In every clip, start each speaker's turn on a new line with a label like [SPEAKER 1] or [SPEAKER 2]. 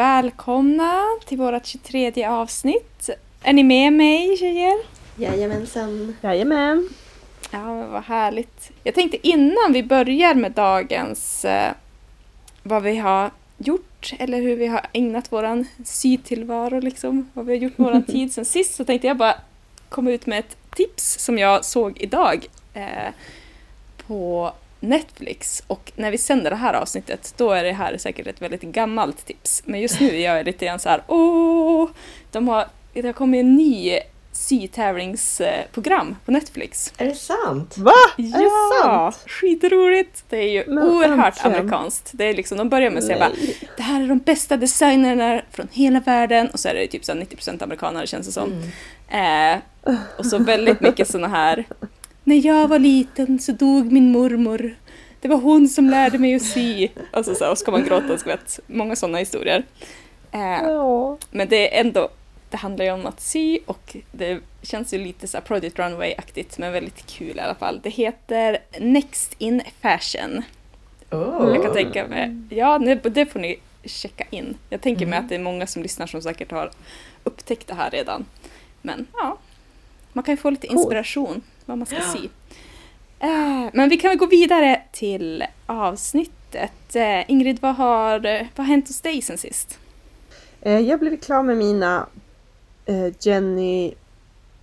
[SPEAKER 1] Välkomna till vårt 23 avsnitt. Är ni med mig tjejer?
[SPEAKER 2] Jajamensan.
[SPEAKER 3] Jajamän.
[SPEAKER 1] Ja, men vad härligt. Jag tänkte innan vi börjar med dagens eh, vad vi har gjort eller hur vi har ägnat våran sytillvaro liksom, vad vi har gjort med våran tid sen sist så tänkte jag bara komma ut med ett tips som jag såg idag eh, på Netflix och när vi sänder det här avsnittet då är det här säkert ett väldigt gammalt tips. Men just nu är jag lite grann så här, åh, de har, det har kommit en ny sytävlingsprogram på Netflix.
[SPEAKER 2] Är det sant?
[SPEAKER 3] Va? Är det
[SPEAKER 1] Ja,
[SPEAKER 3] sant?
[SPEAKER 1] skitroligt! Det är ju
[SPEAKER 3] Men
[SPEAKER 1] oerhört
[SPEAKER 3] äntligen.
[SPEAKER 1] amerikanskt. Det är liksom, de börjar med att säga bara det här är de bästa designerna från hela världen och så är det typ så här 90% amerikaner känns det som.
[SPEAKER 2] Mm.
[SPEAKER 1] Eh, och så väldigt mycket såna här När jag var liten så dog min mormor. Det var hon som lärde mig att sy. Och så, och så ska man gråta och skvätt. Många sådana historier. Eh,
[SPEAKER 3] Ja.
[SPEAKER 1] men det är ändå, det handlar ju om att sy och det känns ju lite så här Project Runway-aktigt men väldigt kul i alla fall. Det heter Next in Fashion.
[SPEAKER 2] Oh.
[SPEAKER 1] Jag kan tänka mig, ja det, får ni checka in. Jag tänker mig
[SPEAKER 2] Mm.
[SPEAKER 1] att det är många som lyssnar som säkert har upptäckt det här redan. Men ja, man kan ju få lite inspiration vad man ska
[SPEAKER 2] Ja.
[SPEAKER 1] sy. Eh, men vi kan väl gå vidare till avsnittet. Eh, Ingrid, vad har, vad har hänt hos dig sen sist?
[SPEAKER 3] Eh, Jag blev klar med mina Jenny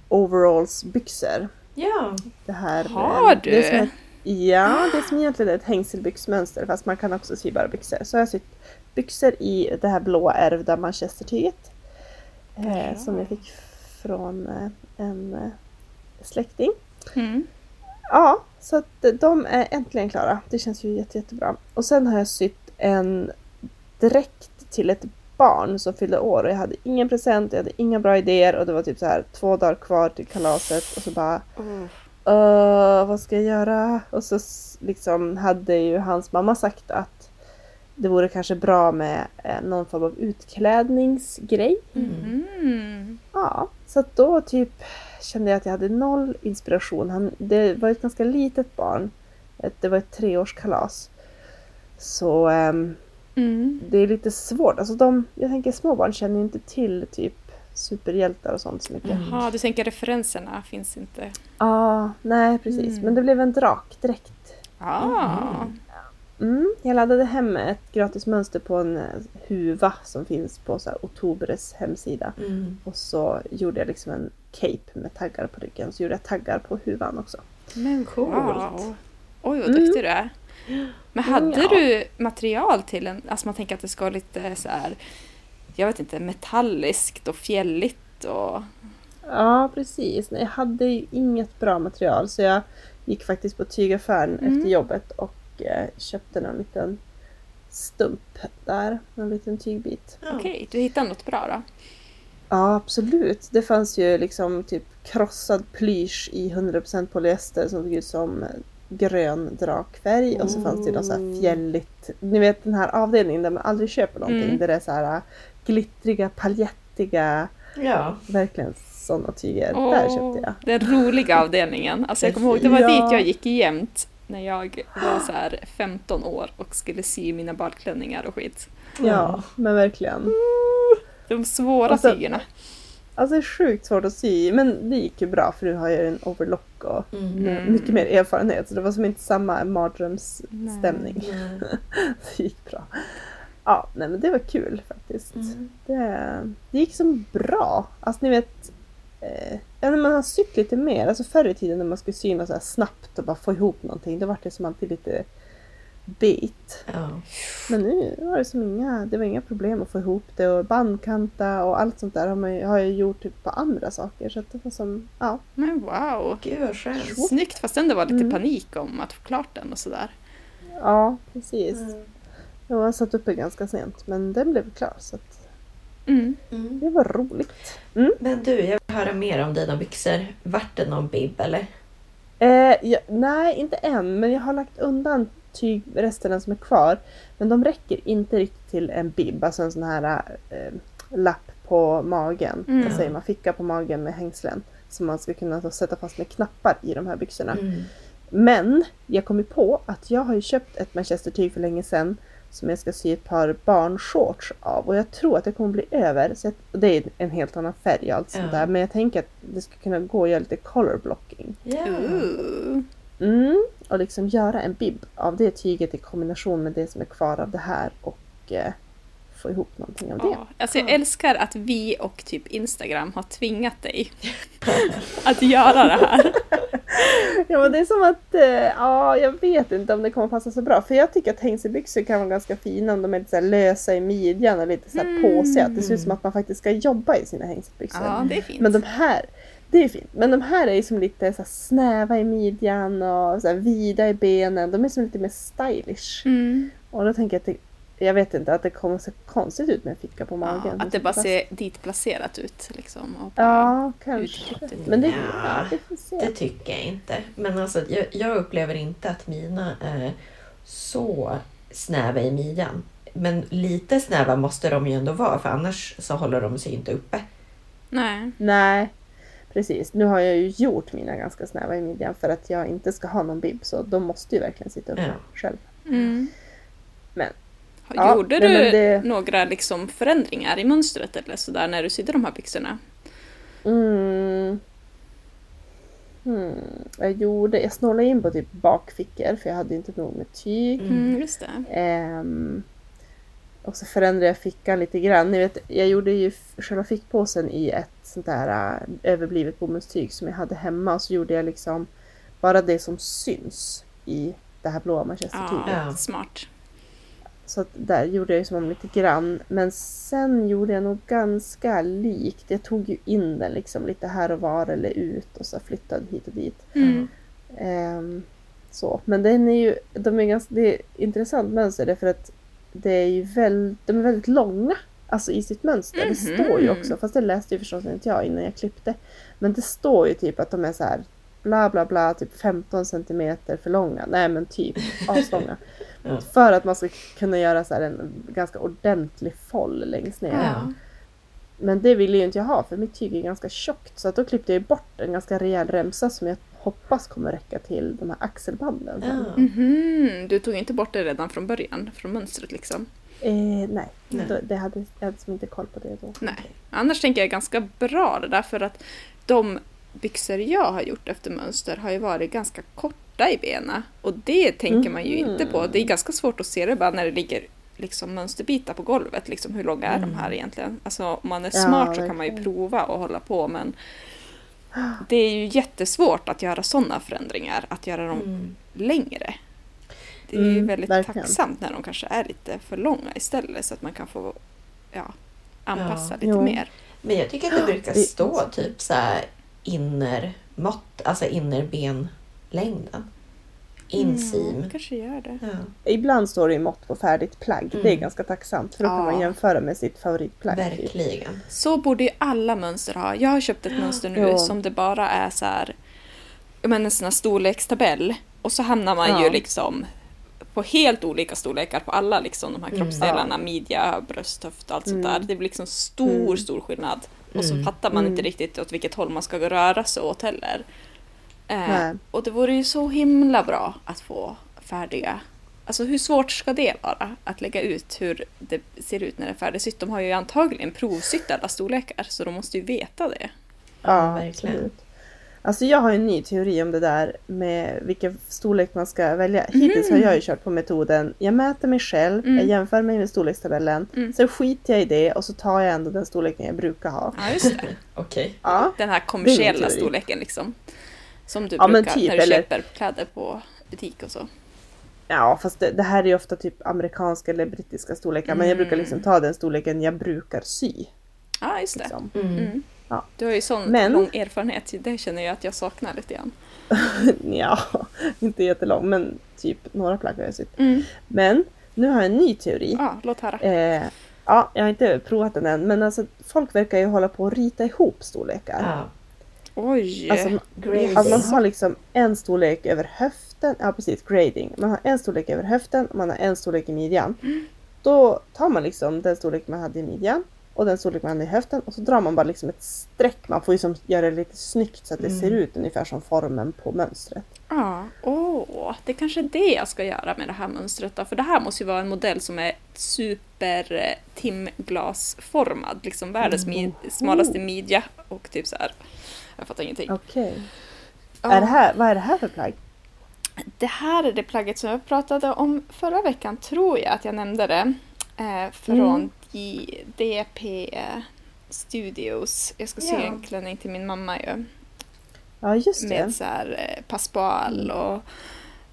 [SPEAKER 3] Overalls byxor.
[SPEAKER 2] Ja.
[SPEAKER 3] Det här,
[SPEAKER 1] Har
[SPEAKER 3] Det är som
[SPEAKER 1] du?
[SPEAKER 3] ja, det är som egentligen ett hängselbyxmönster fast man kan också sy bara byxor. Så jag har sytt byxor i det här blåa ärvda manchestertyget. Eh,
[SPEAKER 1] Ja.
[SPEAKER 3] som jag fick från en släkting.
[SPEAKER 1] Mm.
[SPEAKER 3] Ja, så att de är äntligen klara. Det känns ju jätte, jättebra. Och sen har jag sytt en dräkt till ett barn som fyllde år och jag hade ingen present, jag hade inga bra idéer och det var typ så här två dagar kvar till kalaset och så bara
[SPEAKER 1] Oh.
[SPEAKER 3] "Åh, vad ska jag göra? Och så liksom hade ju hans mamma sagt att det vore kanske bra med eh, någon form av utklädningsgrej.
[SPEAKER 2] Mm.
[SPEAKER 1] Mm.
[SPEAKER 3] Ja, så att då typ kände jag att jag hade noll inspiration. Han, det var ett ganska litet barn. Det var ett treårskalas. Så ehm,
[SPEAKER 1] Mm.
[SPEAKER 3] det är lite svårt. Alltså de, jag tänker små barn känner inte till typ superhjältar och sånt så mycket. Ja,
[SPEAKER 2] Mm.
[SPEAKER 1] Jaha, du tänker referenserna finns inte?
[SPEAKER 3] nej precis.
[SPEAKER 1] Mm.
[SPEAKER 3] Men det blev en drakdräkt.
[SPEAKER 1] Ah.
[SPEAKER 3] Mm, jag laddade hem ett gratis mönster på en eh, huva som finns på så här, Otobres hemsida.
[SPEAKER 2] Mm.
[SPEAKER 3] Och så gjorde jag liksom en cape med taggar på ryggen. Så gjorde jag taggar på huvan också.
[SPEAKER 1] Men
[SPEAKER 2] Coolt.
[SPEAKER 1] wow. Oj, vad
[SPEAKER 3] Mm.
[SPEAKER 1] duktig du är. Men hade
[SPEAKER 3] Ja.
[SPEAKER 1] du material till en, alltså man tänker att det ska vara lite så här, jag vet inte, metalliskt och fjälligt och...
[SPEAKER 3] Ja, precis. Nej, jag hade ju inget bra material så jag gick faktiskt på tygaffären
[SPEAKER 1] Mm.
[SPEAKER 3] efter jobbet och köpte en liten stump där. En liten tygbit.
[SPEAKER 1] Okej, du hittade något bra då?
[SPEAKER 3] Ja, absolut. Det fanns ju liksom typ krossad plysch i 100% polyester som såg ut som eh, grön drakfärg och så fanns det ju något så här fjälligt. Ni vet den här avdelningen där man aldrig köper någonting.
[SPEAKER 1] Mm.
[SPEAKER 3] Där det är så här äh, glittriga, paljettiga,
[SPEAKER 2] Ja.
[SPEAKER 3] verkligen sådana tyger.
[SPEAKER 1] Åh,
[SPEAKER 3] Där köpte jag.
[SPEAKER 1] Den roliga avdelningen. Alltså jag kommer ihåg, det var
[SPEAKER 3] Ja.
[SPEAKER 1] dit jag gick jämt när jag var så här 15 år och skulle sy mina balklänningar och skit.
[SPEAKER 3] Ja, men verkligen.
[SPEAKER 1] De svåra
[SPEAKER 3] Och så-
[SPEAKER 1] tygerna.
[SPEAKER 3] Alltså det är sjukt svårt att sy men det gick ju bra för nu har jag en overlock och
[SPEAKER 2] Mm.
[SPEAKER 3] mycket mer erfarenhet så det var som inte samma mardrömsstämning.
[SPEAKER 2] Mm.
[SPEAKER 3] Det gick bra. Ja, nej men det var kul faktiskt.
[SPEAKER 2] Mm.
[SPEAKER 3] Det, det gick som bra. Alltså ni vet, eh, ja, när man har sytt lite mer, alltså förr i tiden när man skulle sy något så här snabbt och bara få ihop någonting, då var det som alltid lite bit.
[SPEAKER 2] Ja.
[SPEAKER 3] Men nu var det som inga, det var inga problem att få ihop det och bandkanta och allt sånt där har, man, ju- har jag gjort typ på andra saker. Så att det var som, ja.
[SPEAKER 1] Men wow!
[SPEAKER 2] Gud vad skönt.
[SPEAKER 1] Snyggt fast ändå var lite
[SPEAKER 3] Mm.
[SPEAKER 1] panik om att få klart den och sådär.
[SPEAKER 3] Ja, precis.
[SPEAKER 2] Mm.
[SPEAKER 3] Jag satt uppe ganska sent men den blev klar så att
[SPEAKER 1] Mm.
[SPEAKER 2] Mm.
[SPEAKER 3] det var roligt.
[SPEAKER 2] Men du, jag vill höra mer om dina byxor. Vart det någon bibb eller?
[SPEAKER 3] Eh, ja, nej, inte än, men jag har lagt undan tygresterna som är kvar. Men de räcker inte riktigt till en bib, alltså en sån här eh, lapp på magen.
[SPEAKER 1] Mm.
[SPEAKER 3] Vad säger man? Ficka på magen med hängslen. Som man ska kunna då sätta fast med knappar i de här byxorna.
[SPEAKER 2] Mm.
[SPEAKER 3] Men jag kom ju på att jag har ju köpt ett manchestertyg för länge sedan som jag ska sy ett par barnshorts av och jag tror att det kommer bli över. Så att, och det är en helt annan färg och allt sånt där. Men jag tänker att det ska kunna gå att göra lite color blocking.
[SPEAKER 1] Ooh.
[SPEAKER 3] Mm, och liksom göra en bib av det tyget i kombination med det som är kvar av det här och eh, få ihop någonting av det.
[SPEAKER 1] Ja, alltså jag älskar att vi och typ Instagram har tvingat dig att göra det här.
[SPEAKER 3] Ja men det är som att, eh, ja jag vet inte om det kommer passa så bra. För jag tycker att hängselbyxor kan vara ganska fina om de är lite så lösa i midjan och lite så här
[SPEAKER 1] Mm.
[SPEAKER 3] påsiga. Det ser ut som att man faktiskt ska jobba i sina hängselbyxor.
[SPEAKER 1] Ja, det är fint.
[SPEAKER 3] Men de här, det är fint. Men de här är ju som lite så snäva i midjan och så vida i benen. De är som lite mer stylish.
[SPEAKER 1] Mm.
[SPEAKER 3] Och då tänker jag att jag vet inte, att det kommer se konstigt ut med en ficka på
[SPEAKER 1] Ja,
[SPEAKER 3] magen.
[SPEAKER 1] att det bara ser dit placerat ut liksom. Och
[SPEAKER 3] Ja, kanske.
[SPEAKER 1] utklippet.
[SPEAKER 3] Men det,
[SPEAKER 2] Ja.
[SPEAKER 3] ja, se.
[SPEAKER 2] Det tycker jag inte. Men alltså, jag, jag upplever inte att mina är så snäva i midjan. Men lite snäva måste de ju ändå vara för annars så håller de sig inte uppe.
[SPEAKER 1] Nej.
[SPEAKER 3] Nej, precis. Nu har jag ju gjort mina ganska snäva i midjan för att jag inte ska ha någon bib så de måste ju verkligen sitta uppe
[SPEAKER 2] Ja.
[SPEAKER 3] själv.
[SPEAKER 1] Mm.
[SPEAKER 3] Men, ja,
[SPEAKER 1] Gjorde du
[SPEAKER 3] det-
[SPEAKER 1] några liksom förändringar i mönstret eller sådär när du sydde de här byxorna?
[SPEAKER 3] Mm. Hmm. Jag gjorde, jag snålade in på typ bakfickor för jag hade inte nog med tyg.
[SPEAKER 2] Mm.
[SPEAKER 1] Mm, just det.
[SPEAKER 3] Ehm, och så förändrade jag fickan lite grann. Ni vet, jag gjorde ju själva fickpåsen i ett sånt där äh, överblivet bomullstyg som jag hade hemma. Och så gjorde jag liksom bara det som syns i det här blåa manchestertyget.
[SPEAKER 1] Ja. smart.
[SPEAKER 3] Så att där gjorde jag ju som om lite grann. Men sen gjorde jag nog ganska likt. Jag tog ju in den liksom lite här och var eller ut och så flyttade hit och dit.
[SPEAKER 1] Mm.
[SPEAKER 3] Ehm, så. Men den är ju, de är ganska, det är ett intressant mönster därför att det är ju väldigt, de är väldigt långa. Alltså i sitt mönster. Det
[SPEAKER 1] Mhm.
[SPEAKER 3] står ju också, fast det läste ju förstås inte jag innan jag klippte. Men det står ju typ att de är så här bla bla bla, typ 15 centimeter för långa. Nej men typ aslånga.
[SPEAKER 2] Ja.
[SPEAKER 3] För att man ska kunna göra så här en ganska ordentlig foll längst ner.
[SPEAKER 1] Ja.
[SPEAKER 3] Men det ville ju inte jag ha för mitt tyg är ganska tjockt. Så att då klippte jag bort en ganska rejäl remsa som jag hoppas kommer räcka till de här axelbanden.
[SPEAKER 2] Ja.
[SPEAKER 1] Mhm, Du tog inte bort det redan från början, från mönstret liksom?
[SPEAKER 3] Eh, nej,
[SPEAKER 2] Nej.
[SPEAKER 3] Då, det hade, jag hade inte koll på det då.
[SPEAKER 1] Nej. Annars tänker jag ganska bra det där för att de byxor jag har gjort efter mönster har ju varit ganska korta i benen. Och det tänker man ju
[SPEAKER 3] Mhm.
[SPEAKER 1] inte på. Det är ganska svårt att se det bara när det ligger liksom mönsterbitar på golvet. Liksom, hur långa är de här egentligen? Alltså om man är
[SPEAKER 3] Ja,
[SPEAKER 1] smart så kan man ju prova och hålla på men det är ju jättesvårt att göra sådana förändringar, att göra dem
[SPEAKER 2] Mm.
[SPEAKER 1] längre. Det är ju
[SPEAKER 3] Mm,
[SPEAKER 1] väldigt
[SPEAKER 3] verkligen.
[SPEAKER 1] tacksamt när de kanske är lite för långa istället så att man kan få ja, anpassa
[SPEAKER 2] Ja.
[SPEAKER 1] lite
[SPEAKER 3] Jo.
[SPEAKER 1] mer.
[SPEAKER 2] Men jag tycker att det brukar stå typ så här innermått, alltså innerbenlängden. Insim.
[SPEAKER 1] Mm, kanske gör det.
[SPEAKER 2] Ja,
[SPEAKER 3] Ibland står det i mått på färdigt plagg. Det är
[SPEAKER 2] Mm.
[SPEAKER 3] ganska tacksamt för då kan
[SPEAKER 1] Ja.
[SPEAKER 3] man jämföra med sitt favoritplagg.
[SPEAKER 2] verkligen.
[SPEAKER 1] Så borde ju alla mönster ha. Jag har köpt ett mönster nu
[SPEAKER 3] Ja.
[SPEAKER 1] som det bara är så här, en sån här storlekstabell. Och så hamnar man
[SPEAKER 3] Ja.
[SPEAKER 1] ju liksom på helt olika storlekar på alla liksom, de här
[SPEAKER 2] Mm.
[SPEAKER 1] kroppsdelarna. Midja, bröst, höft och allt sånt
[SPEAKER 3] Mm.
[SPEAKER 1] där. Det blir liksom stor,
[SPEAKER 3] Mm.
[SPEAKER 1] stor skillnad. Och så
[SPEAKER 2] Mm.
[SPEAKER 1] fattar man
[SPEAKER 3] Mm.
[SPEAKER 1] inte riktigt åt vilket håll man ska röra sig åt heller. Eh, och det vore ju så himla bra att få färdiga Alltså hur svårt ska det vara att lägga ut hur det ser ut när det är färdigsytt? De har ju antagligen provsytt alla storlekar så de måste ju veta det.
[SPEAKER 3] Ja,
[SPEAKER 2] verkligen.
[SPEAKER 3] absolut. Alltså jag har en ny teori om det där med vilken storlek man ska välja. Hittills har jag ju kört på metoden, jag mäter mig själv,
[SPEAKER 1] Mm.
[SPEAKER 3] jag jämför mig med storlekstabellen,
[SPEAKER 1] Mm.
[SPEAKER 3] sen skiter jag i det och så tar jag ändå den storleken jag brukar ha.
[SPEAKER 1] Ja, just det.
[SPEAKER 2] Okej.
[SPEAKER 3] Ja,
[SPEAKER 1] Den här kommersiella storleken liksom. Som du
[SPEAKER 3] Ja,
[SPEAKER 1] brukar
[SPEAKER 3] typ,
[SPEAKER 1] när du
[SPEAKER 3] eller-
[SPEAKER 1] köper kläder på butik och så.
[SPEAKER 3] ja fast det, det här är ju ofta typ amerikanska eller brittiska storlekar men jag brukar
[SPEAKER 1] Mm.
[SPEAKER 3] liksom ta den storleken jag brukar sy.
[SPEAKER 1] Ja, just det.
[SPEAKER 3] Liksom.
[SPEAKER 2] Mm.
[SPEAKER 1] Mm.
[SPEAKER 3] Ja.
[SPEAKER 1] Du har ju sån
[SPEAKER 3] Men-
[SPEAKER 1] lång erfarenhet, det känner jag att jag saknar lite grann.
[SPEAKER 3] ja, inte jättelång men typ några plagg har jag sytt.
[SPEAKER 1] Mm.
[SPEAKER 3] Men nu har jag en ny teori.
[SPEAKER 1] Ja, låt höra.
[SPEAKER 3] Eh, ja, jag har inte provat den än men alltså folk verkar ju hålla på att rita ihop storlekar.
[SPEAKER 2] Ja.
[SPEAKER 1] Oj!
[SPEAKER 3] Alltså. Att man har liksom en storlek över höften, ja precis, grading. Man har en storlek över höften och man har en storlek i midjan. Då tar man liksom den storlek man hade i midjan och den storlek man i höften och så drar man bara liksom ett streck. Man får ju som göra det lite snyggt så att det
[SPEAKER 2] Mm.
[SPEAKER 3] ser ut ungefär som formen på mönstret.
[SPEAKER 1] Ja, åh, det kanske är det jag ska göra med det här mönstret då. För det här måste ju vara en modell som är super eh, timglasformad. Liksom världens mid- smalaste midja och typ så här. Jag fattar ingenting.
[SPEAKER 3] Okej.
[SPEAKER 1] Ja.
[SPEAKER 3] Är det här, vad är det här för plagg?
[SPEAKER 1] Det här är det plagget som jag pratade om förra veckan, tror jag att jag nämnde det. Eh, från
[SPEAKER 3] Mm.
[SPEAKER 1] J- DP Studios. Jag ska sy
[SPEAKER 2] Ja.
[SPEAKER 1] en klänning till min mamma ju.
[SPEAKER 3] Ja just det.
[SPEAKER 1] Med så här eh, passepoil och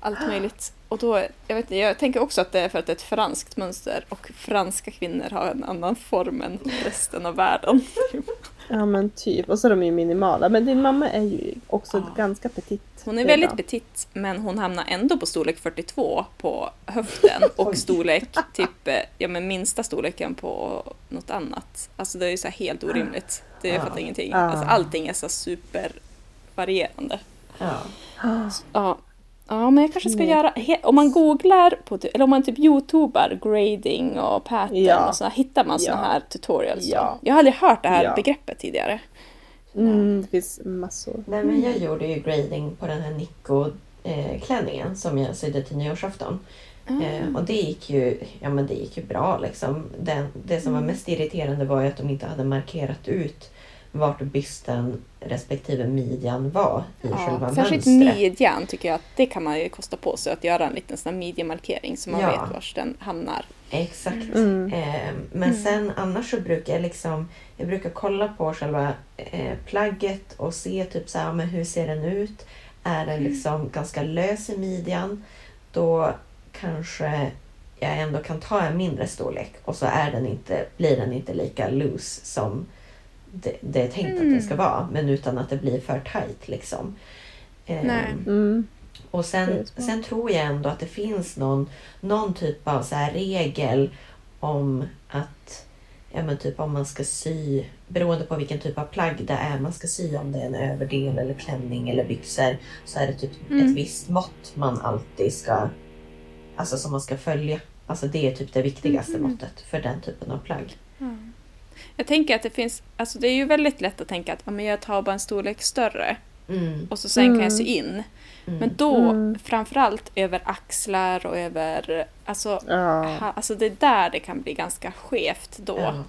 [SPEAKER 1] allt möjligt. Och då, jag, vet, inte, jag tänker också att det är för att det är ett franskt mönster och franska kvinnor har en annan form än resten av världen.
[SPEAKER 3] Ja men typ. Och så är de ju minimala. Men din mamma är ju också
[SPEAKER 1] Ja.
[SPEAKER 3] ganska petit.
[SPEAKER 1] Hon är väldigt petit men hon hamnar ändå på storlek 42 på höften och storlek, typ, eh, ja men minsta storleken på något annat. Alltså det är ju så helt orimligt. Det jag fattar ingenting.
[SPEAKER 3] Ja.
[SPEAKER 1] Alltså allting är så supervarierande.
[SPEAKER 2] Ja.
[SPEAKER 1] Ja. Ja, men jag kanske ska
[SPEAKER 3] Nej.
[SPEAKER 1] göra, om man googlar på, eller om man typ youtubar grading och pattern
[SPEAKER 3] Ja.
[SPEAKER 1] och så hittar man såna
[SPEAKER 3] Ja.
[SPEAKER 1] här tutorials.
[SPEAKER 3] Ja.
[SPEAKER 1] Jag har aldrig hört det här
[SPEAKER 3] Ja.
[SPEAKER 1] begreppet tidigare.
[SPEAKER 3] Mm, det finns massor.
[SPEAKER 2] Nej, men jag gjorde ju grading på den här Nico-klänningen som jag sydde till nyårsafton. Eh, och det gick ju, ja, men det gick ju bra. Liksom. Den, det som var mest irriterande var ju att de inte hade markerat ut vart bysten respektive midjan var i själva
[SPEAKER 1] Ja, särskilt
[SPEAKER 2] mönstret.
[SPEAKER 1] midjan tycker jag att det kan man ju kosta på sig att göra en liten sån midjemarkering så man
[SPEAKER 2] Ja.
[SPEAKER 1] vet var den hamnar.
[SPEAKER 2] Exakt.
[SPEAKER 3] Mm.
[SPEAKER 2] Eh, men sen annars så brukar jag liksom jag brukar kolla på själva eh, plagget och se typ så här, men hur ser den ut? Är den liksom ganska lös i midjan? Då kanske jag ändå kan ta en mindre storlek och så är den inte, blir den inte lika loose som det, det är tänkt att
[SPEAKER 1] Mm.
[SPEAKER 2] det ska vara. Men utan att det blir för tight liksom. Eh,
[SPEAKER 1] Nej.
[SPEAKER 3] Mm.
[SPEAKER 2] och sen, sen tror jag ändå att det finns någon, någon typ av så här regel om att ja, men typ om man ska sy, beroende på vilken typ av plagg det är man ska sy, om det är en överdel eller klänning eller byxor, så är det typ
[SPEAKER 1] Mm.
[SPEAKER 2] ett visst mått man alltid ska, alltså som man ska följa. Alltså det är typ det viktigaste
[SPEAKER 1] Mhm.
[SPEAKER 2] måttet för den typen av plagg.
[SPEAKER 1] Jag tänker att det finns, alltså det är ju väldigt lätt att tänka att ja, men jag tar bara en storlek större
[SPEAKER 2] Mm.
[SPEAKER 1] och så sen kan jag
[SPEAKER 3] Mm.
[SPEAKER 1] sy in.
[SPEAKER 2] Mm.
[SPEAKER 1] Men då
[SPEAKER 3] Mm.
[SPEAKER 1] framförallt över axlar och över, alltså,
[SPEAKER 3] Ja.
[SPEAKER 1] ha, alltså det är där det kan bli ganska skevt då.
[SPEAKER 2] Ja.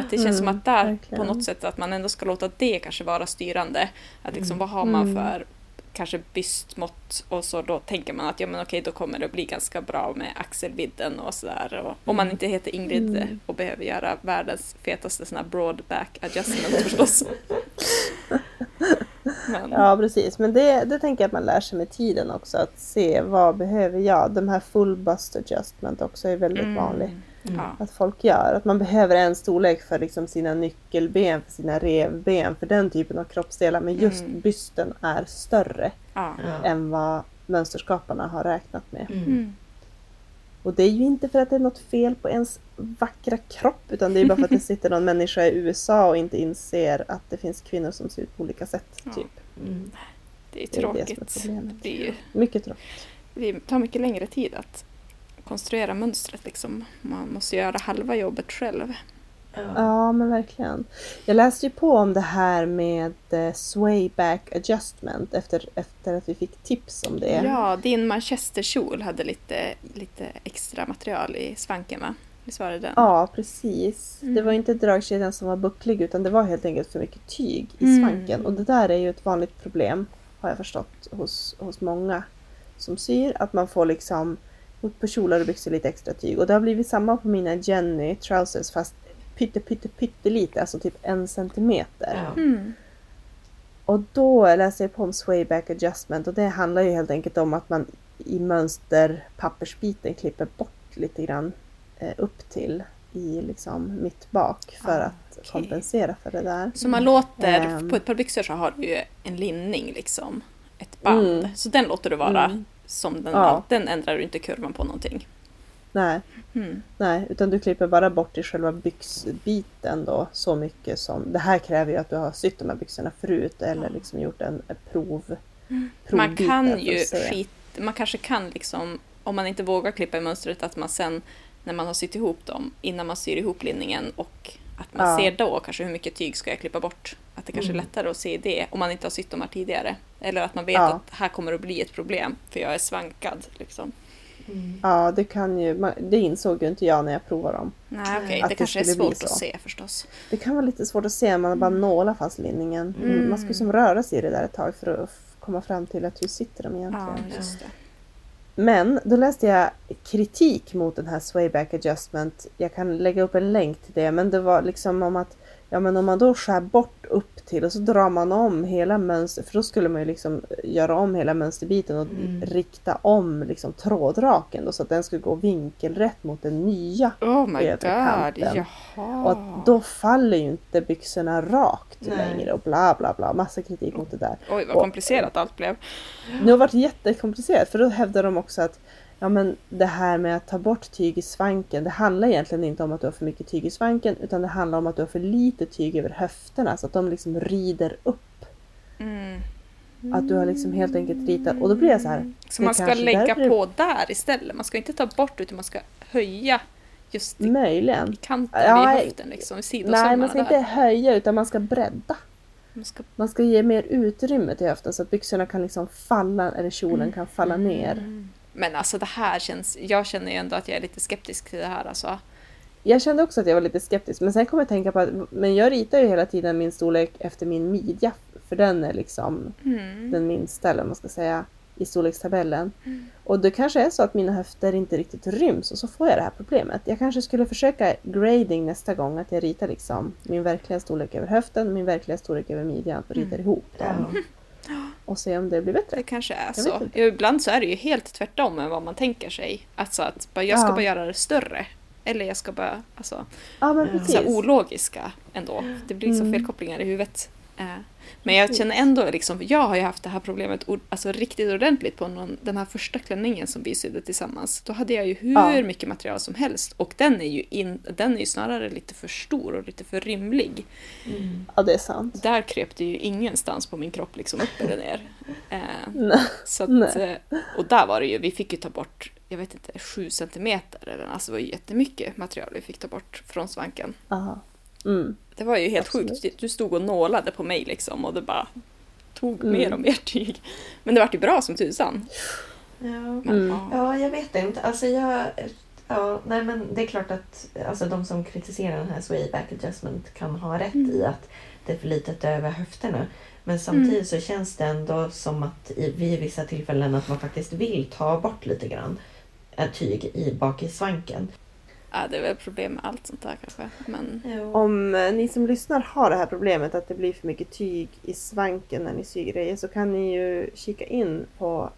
[SPEAKER 1] Att det känns som
[SPEAKER 3] Mm,
[SPEAKER 1] att där
[SPEAKER 3] verkligen.
[SPEAKER 1] på något sätt att man ändå ska låta det kanske vara styrande. Att liksom
[SPEAKER 2] Mm.
[SPEAKER 1] vad har man
[SPEAKER 3] Mm.
[SPEAKER 1] för kanske bystmått och så då tänker man att ja men okej då kommer det bli ganska bra med axelvidden och sådär. Och Om man inte heter Ingrid
[SPEAKER 3] Mm.
[SPEAKER 1] och behöver göra världens fetaste sån här broad back adjustment förstås. Men,
[SPEAKER 3] Ja precis, men det, det tänker jag att man lär sig med tiden också. Att se vad behöver jag. De här full bust adjustment också är väldigt
[SPEAKER 1] mm,
[SPEAKER 3] vanligt.
[SPEAKER 1] Ja.
[SPEAKER 3] Att folk gör. Att man behöver en storlek för liksom sina nyckelben, för sina revben, för den typen av kroppsdelar. Men just
[SPEAKER 1] Mm.
[SPEAKER 3] bysten är större
[SPEAKER 1] Ja.
[SPEAKER 3] Än vad mönsterskaparna har räknat med.
[SPEAKER 2] Mm.
[SPEAKER 1] Mm.
[SPEAKER 3] Och det är ju inte för att det är något fel på ens vackra kropp utan det är bara för att det sitter någon människa i USA och inte inser att det finns kvinnor som ser ut på olika sätt.
[SPEAKER 1] Ja.
[SPEAKER 3] Typ.
[SPEAKER 2] Mm.
[SPEAKER 1] Det är
[SPEAKER 3] Det är det som är
[SPEAKER 1] tråkigt.
[SPEAKER 3] problemet.
[SPEAKER 1] Det, är ju,
[SPEAKER 3] Mycket tråkigt.
[SPEAKER 1] det tar mycket längre tid att konstruera mönstret liksom. Man måste göra halva jobbet själv.
[SPEAKER 2] Ja.
[SPEAKER 3] Ja men verkligen. Jag läste ju på om det här med eh, sway back adjustment efter, efter att vi fick tips om det.
[SPEAKER 1] Ja, din manchesterkjol hade lite, lite extra material i svanken va? Visst var det den?
[SPEAKER 3] Ja, precis.
[SPEAKER 1] Mm.
[SPEAKER 3] Det var inte dragkedjan som var bucklig utan det var helt enkelt för mycket tyg i
[SPEAKER 1] Mm.
[SPEAKER 3] svanken. Och det där är ju ett vanligt problem har jag förstått hos, hos många som syr. Att man får liksom på kjolar och byxor lite extra tyg. Och det har blivit samma på mina Jenny trousers fast pytte pytte pyttelite, alltså typ en centimeter.
[SPEAKER 2] Ja.
[SPEAKER 1] Mm.
[SPEAKER 3] Och då läste jag på om swayback adjustment och det handlar ju helt enkelt om att man i mönsterpappersbiten klipper bort lite grann eh, upp till i liksom mitt bak för
[SPEAKER 1] Ah,
[SPEAKER 3] att kompensera för det där.
[SPEAKER 1] Så man låter,
[SPEAKER 3] Ehm.
[SPEAKER 1] på ett par byxor så har du ju en linning liksom. Ett band.
[SPEAKER 3] Mm.
[SPEAKER 1] Så den låter du vara
[SPEAKER 3] Mm.
[SPEAKER 1] Som den
[SPEAKER 3] Ja.
[SPEAKER 1] Den ändrar du inte kurvan på någonting.
[SPEAKER 3] Nej,
[SPEAKER 1] Mm.
[SPEAKER 3] nej, utan du klipper bara bort i själva byxbiten då så mycket som... Det här kräver ju att du har sytt de här byxorna förut eller liksom gjort en prov...
[SPEAKER 1] Man
[SPEAKER 3] provbiten
[SPEAKER 1] kan ju skit, man kanske kan liksom, om man inte vågar klippa i mönstret, att man sen när man har sytt ihop dem, innan man syr ihop linningen och Att man
[SPEAKER 3] Ja.
[SPEAKER 1] ser då kanske hur mycket tyg ska jag klippa bort. Att det kanske är
[SPEAKER 2] Mm.
[SPEAKER 1] lättare att se det om man inte har sytt de här tidigare. Eller att man vet
[SPEAKER 3] Ja.
[SPEAKER 1] att här kommer att bli ett problem för jag är svankad. Liksom.
[SPEAKER 2] Mm.
[SPEAKER 3] Ja, det kan ju, det insåg ju inte jag när jag provade dem.
[SPEAKER 1] Nej okej,
[SPEAKER 3] Att
[SPEAKER 1] det
[SPEAKER 3] det
[SPEAKER 1] kanske är svårt att se förstås.
[SPEAKER 3] Det kan vara lite svårt att se om man bara nålar fast linningen.
[SPEAKER 1] Mm.
[SPEAKER 3] Man ska ju som röra sig i det där ett tag för att komma fram till att hur sitter de
[SPEAKER 1] Ja,
[SPEAKER 3] egentligen.
[SPEAKER 1] just det.
[SPEAKER 3] Men då läste jag kritik mot den här swayback adjustment. Jag kan lägga upp en länk till det. Men det var liksom om att ja, men om man då skär bort upp till och så drar man om hela mönstret. För då skulle man ju liksom göra om hela mönsterbiten och
[SPEAKER 2] Mm.
[SPEAKER 3] rikta om liksom trådraken då, så att den skulle gå vinkelrätt mot den nya.
[SPEAKER 1] Oh my
[SPEAKER 3] övre
[SPEAKER 1] god, jaha.
[SPEAKER 3] Och att då faller ju inte byxorna rakt
[SPEAKER 2] Nej.
[SPEAKER 3] längre och bla bla bla. Massa kritik mot det där.
[SPEAKER 1] Oj vad
[SPEAKER 3] och-
[SPEAKER 1] komplicerat allt blev.
[SPEAKER 3] Det har varit jättekomplicerat för då hävdar de också att ja, men det här med att ta bort tyg i svanken, det handlar egentligen inte om att du har för mycket tyg i svanken utan det handlar om att du har för lite tyg över höfterna så att de liksom rider upp.
[SPEAKER 1] Mm.
[SPEAKER 3] Att du har liksom helt enkelt ritat och då blir jag så här.
[SPEAKER 1] Så man ska lägga
[SPEAKER 3] därför-
[SPEAKER 1] på där istället. Man ska inte ta bort utan man ska höja just i
[SPEAKER 3] Möjligen.
[SPEAKER 1] kanten
[SPEAKER 3] Ja,
[SPEAKER 1] vid höften liksom. I sidosömmarna
[SPEAKER 3] Nej, man ska inte
[SPEAKER 1] där.
[SPEAKER 3] höja utan man ska bredda.
[SPEAKER 1] Man ska...
[SPEAKER 3] Man ska ge mer utrymme till höften så att byxorna kan liksom falla, eller kjolen kan falla ner.
[SPEAKER 1] Men alltså det här känns... Jag känner ju ändå att jag är lite skeptisk till det här alltså.
[SPEAKER 3] Jag kände också att jag var lite skeptisk men sen kom jag att tänka på att men jag ritar ju hela tiden min storlek efter min midja. För den är liksom
[SPEAKER 1] Mm.
[SPEAKER 3] den minsta eller man ska säga i storlekstabellen. Och det kanske är så att mina höfter inte riktigt ryms och så får jag det här problemet. Jag kanske skulle försöka grading nästa gång att jag ritar liksom min verkliga storlek över höften, min verkliga storlek över midjan och ritar ihop dem. Och se om det blir bättre.
[SPEAKER 1] Det kanske är
[SPEAKER 3] Jag
[SPEAKER 1] så. ibland så är det ju helt tvärtom än vad man tänker sig. Alltså att bara, jag ska
[SPEAKER 3] Ja.
[SPEAKER 1] bara göra det större. Eller jag ska bara... Alltså,
[SPEAKER 3] Ja men precis.
[SPEAKER 1] så här ologiska ändå. Det blir liksom
[SPEAKER 3] Mm.
[SPEAKER 1] felkopplingar i huvudet. Eh, Men jag känner ändå liksom, jag har ju haft det här problemet alltså riktigt ordentligt på någon, den här första klänningen som vi sydde tillsammans. Då hade jag ju hur
[SPEAKER 3] Ja.
[SPEAKER 1] mycket material som helst och den är ju, in, den är ju snarare lite för stor och lite för rymlig.
[SPEAKER 2] Mm.
[SPEAKER 3] Ja det är sant.
[SPEAKER 1] Där kröp det ju ingenstans på min kropp liksom upp eller ner. Eh, så att, eh, och där var det ju, vi fick ju ta bort, jag vet inte, sju centimeter eller alltså det var ju jättemycket material vi fick ta bort från svanken.
[SPEAKER 3] Aha. Mm.
[SPEAKER 1] Det var ju helt
[SPEAKER 3] Absolut.
[SPEAKER 1] sjukt. Du stod och nålade på mig liksom och det bara tog
[SPEAKER 3] Mm.
[SPEAKER 1] mer och mer tyg. Men det vart ju bra som tusan.
[SPEAKER 2] Ja.
[SPEAKER 1] Men,
[SPEAKER 3] Mm.
[SPEAKER 1] ja.
[SPEAKER 2] ja, jag vet inte. Alltså jag... Ja, nej men det är klart att alltså de som kritiserar den här swayback adjustment kan ha rätt i att det är för litet över höfterna. Men samtidigt så känns det ändå som att i, vid vissa tillfällen att man faktiskt vill ta bort lite grann ett tyg i bak i svanken.
[SPEAKER 1] Ja, det är väl problem med allt sånt där kanske. Men
[SPEAKER 3] Om eh, ni som lyssnar har det här problemet att det blir för mycket tyg i svanken när ni syr grejer så kan ni ju kika in på,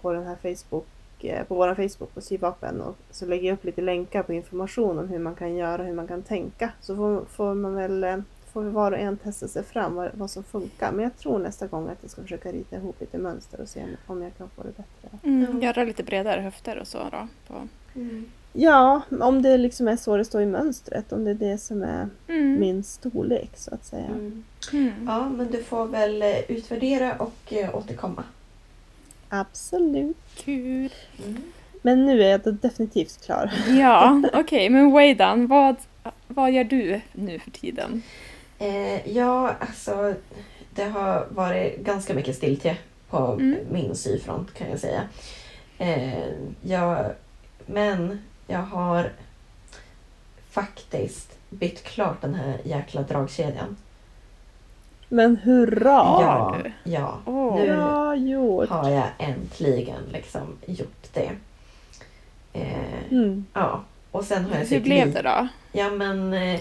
[SPEAKER 3] på den här Facebook eh, på vår Facebook på Syvapen och så lägger jag upp lite länkar på information om hur man kan göra och hur man kan tänka. Så får, får man väl eh, får var och en testa sig fram vad, vad som funkar. Men jag tror nästa gång att jag ska försöka rita ihop lite mönster och se om, jag kan få det bättre.
[SPEAKER 1] mm, göra lite bredare höfter och så då. På.
[SPEAKER 3] Ja, om det liksom är så det står i mönstret. Om det är det som är
[SPEAKER 1] Mm.
[SPEAKER 3] min storlek så att säga.
[SPEAKER 2] Mm.
[SPEAKER 1] Mm.
[SPEAKER 2] Ja, men du får väl eh, utvärdera och eh, återkomma.
[SPEAKER 3] Absolut.
[SPEAKER 1] Kul.
[SPEAKER 3] Men nu är jag då definitivt klar.
[SPEAKER 1] Ja, okej, men Waydan, vad, vad gör du nu för tiden?
[SPEAKER 2] Eh, ja, alltså det har varit ganska mycket stiltje på
[SPEAKER 1] Mm.
[SPEAKER 2] min syfront kan jag säga. Eh, jag, men jag har faktiskt bytt klart den här jäkla dragkedjan.
[SPEAKER 3] Men hurra!
[SPEAKER 2] ja,
[SPEAKER 1] du?
[SPEAKER 2] ja.
[SPEAKER 1] Åh.
[SPEAKER 2] Nu
[SPEAKER 3] gjort!
[SPEAKER 2] har jag äntligen liksom gjort det. Eh,
[SPEAKER 3] Mm.
[SPEAKER 2] ja, och sen har jag
[SPEAKER 1] Hur blev det då?
[SPEAKER 2] Ja men, eh,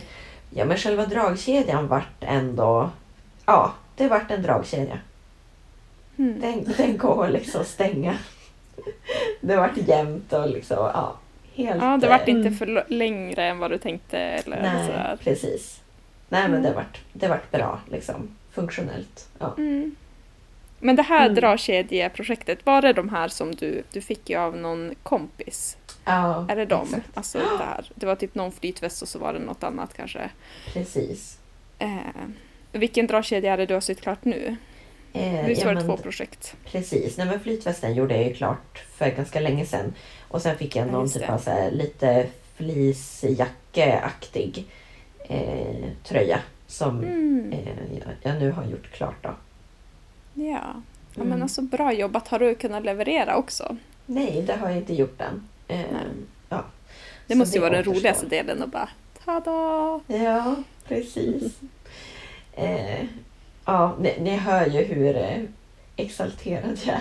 [SPEAKER 2] ja men själva dragkedjan vart ändå... Ja, det vart en dragkedja.
[SPEAKER 1] Mm.
[SPEAKER 2] Den, den går liksom att stänga. Det vart jämnt och liksom, ja. Helt...
[SPEAKER 1] Ja, det vart inte för lo- längre än vad du tänkte eller
[SPEAKER 2] Nej,
[SPEAKER 1] sådär.
[SPEAKER 2] precis. Nej men
[SPEAKER 1] Mm.
[SPEAKER 2] det vart, det vart bra liksom. Funktionellt. Ja.
[SPEAKER 1] Mm. Men det här
[SPEAKER 3] Mm.
[SPEAKER 1] dragkedjeprojektet, var det de här som du, du fick ju av någon kompis?
[SPEAKER 2] ja
[SPEAKER 1] Är det de?
[SPEAKER 2] Exakt.
[SPEAKER 1] Alltså det här. Det var typ någon flytväst och så var det något annat kanske.
[SPEAKER 2] Precis.
[SPEAKER 1] Eh, vilken dragkedja är det du har sytt klart nu?
[SPEAKER 2] Eh,
[SPEAKER 1] Visst var det två projekt?
[SPEAKER 2] Precis. Nej, men flytvästen gjorde jag ju klart för ganska länge sedan. Och sen fick jag
[SPEAKER 1] Ja,
[SPEAKER 2] någon
[SPEAKER 1] just
[SPEAKER 2] typ av så här, lite fleecejackeaktig eh, tröja som
[SPEAKER 1] Mm.
[SPEAKER 2] eh, jag, jag nu har gjort klart. Då.
[SPEAKER 1] Ja. ja, men
[SPEAKER 2] Mm.
[SPEAKER 1] alltså bra jobbat. Har du kunnat leverera också?
[SPEAKER 2] Nej, det har jag inte gjort än. Eh, ja.
[SPEAKER 1] Det
[SPEAKER 2] Så
[SPEAKER 1] måste ju vara den roligaste delen att bara tada!
[SPEAKER 2] Ja, precis. eh, ja, ni, ni hör ju hur eh, exalterad jag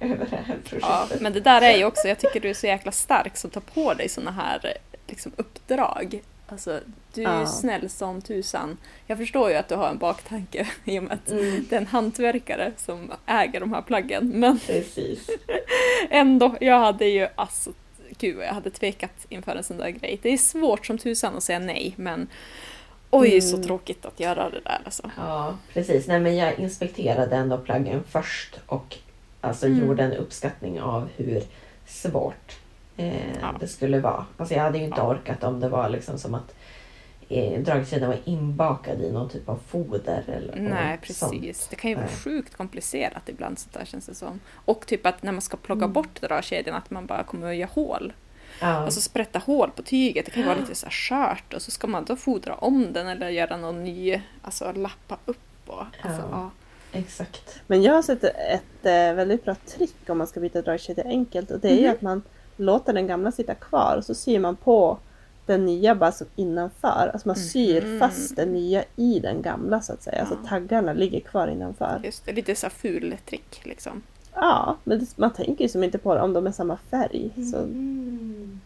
[SPEAKER 2] är över det här
[SPEAKER 1] Ja,
[SPEAKER 2] projektet.
[SPEAKER 1] men det där är ju också, jag tycker du är så jäkla stark som tar på dig såna här liksom, uppdrag. Alltså, du är ju
[SPEAKER 3] Ja.
[SPEAKER 1] snäll som tusan. Jag förstår ju att du har en baktanke i och med att
[SPEAKER 2] Mm,
[SPEAKER 1] det är en hantverkare som äger de här plaggen. Men
[SPEAKER 2] precis.
[SPEAKER 1] ändå, jag hade ju alltså, gud jag hade tvekat inför en sån där grej. Det är svårt som tusan att säga nej, men oj så
[SPEAKER 3] Mm.
[SPEAKER 1] tråkigt att göra det där alltså.
[SPEAKER 2] Ja, precis. Nej, men jag inspekterade ändå plaggen först och alltså
[SPEAKER 1] Mm.
[SPEAKER 2] gjorde en uppskattning av hur svårt eh,
[SPEAKER 1] Ja.
[SPEAKER 2] det skulle vara. Alltså jag hade ju inte
[SPEAKER 1] Ja.
[SPEAKER 2] orkat om det var liksom som att eh, dragkedjan var inbakad i någon typ av foder eller
[SPEAKER 1] Nej,
[SPEAKER 2] något sånt.
[SPEAKER 1] precis. Det kan ju vara sjukt komplicerat ibland sånt där känns det som. Och typ att när man ska plocka
[SPEAKER 3] Mm.
[SPEAKER 1] bort dragkedjan att man bara kommer att göra hål.
[SPEAKER 2] Ja,
[SPEAKER 1] Alltså sprätta hål på tyget, det kan ju vara lite så här skört och så ska man då fodra om den eller göra någon ny, alltså lappa upp och alltså,
[SPEAKER 2] Ja.
[SPEAKER 1] ja.
[SPEAKER 2] exakt.
[SPEAKER 3] Men jag har sett ett eh, väldigt bra trick om man ska byta dragkedja enkelt och det är ju
[SPEAKER 1] Mhm.
[SPEAKER 3] att man låter den gamla sitta kvar och så syr man på den nya bara som innanför. Alltså man syr
[SPEAKER 1] Mhm.
[SPEAKER 3] fast den nya i den gamla så att säga.
[SPEAKER 1] Ja.
[SPEAKER 3] Så taggarna ligger kvar innanför.
[SPEAKER 1] Just det, lite så här ful trick liksom.
[SPEAKER 3] Ja, men det, man tänker ju som inte på det om de är samma färg. Så,
[SPEAKER 2] Mm.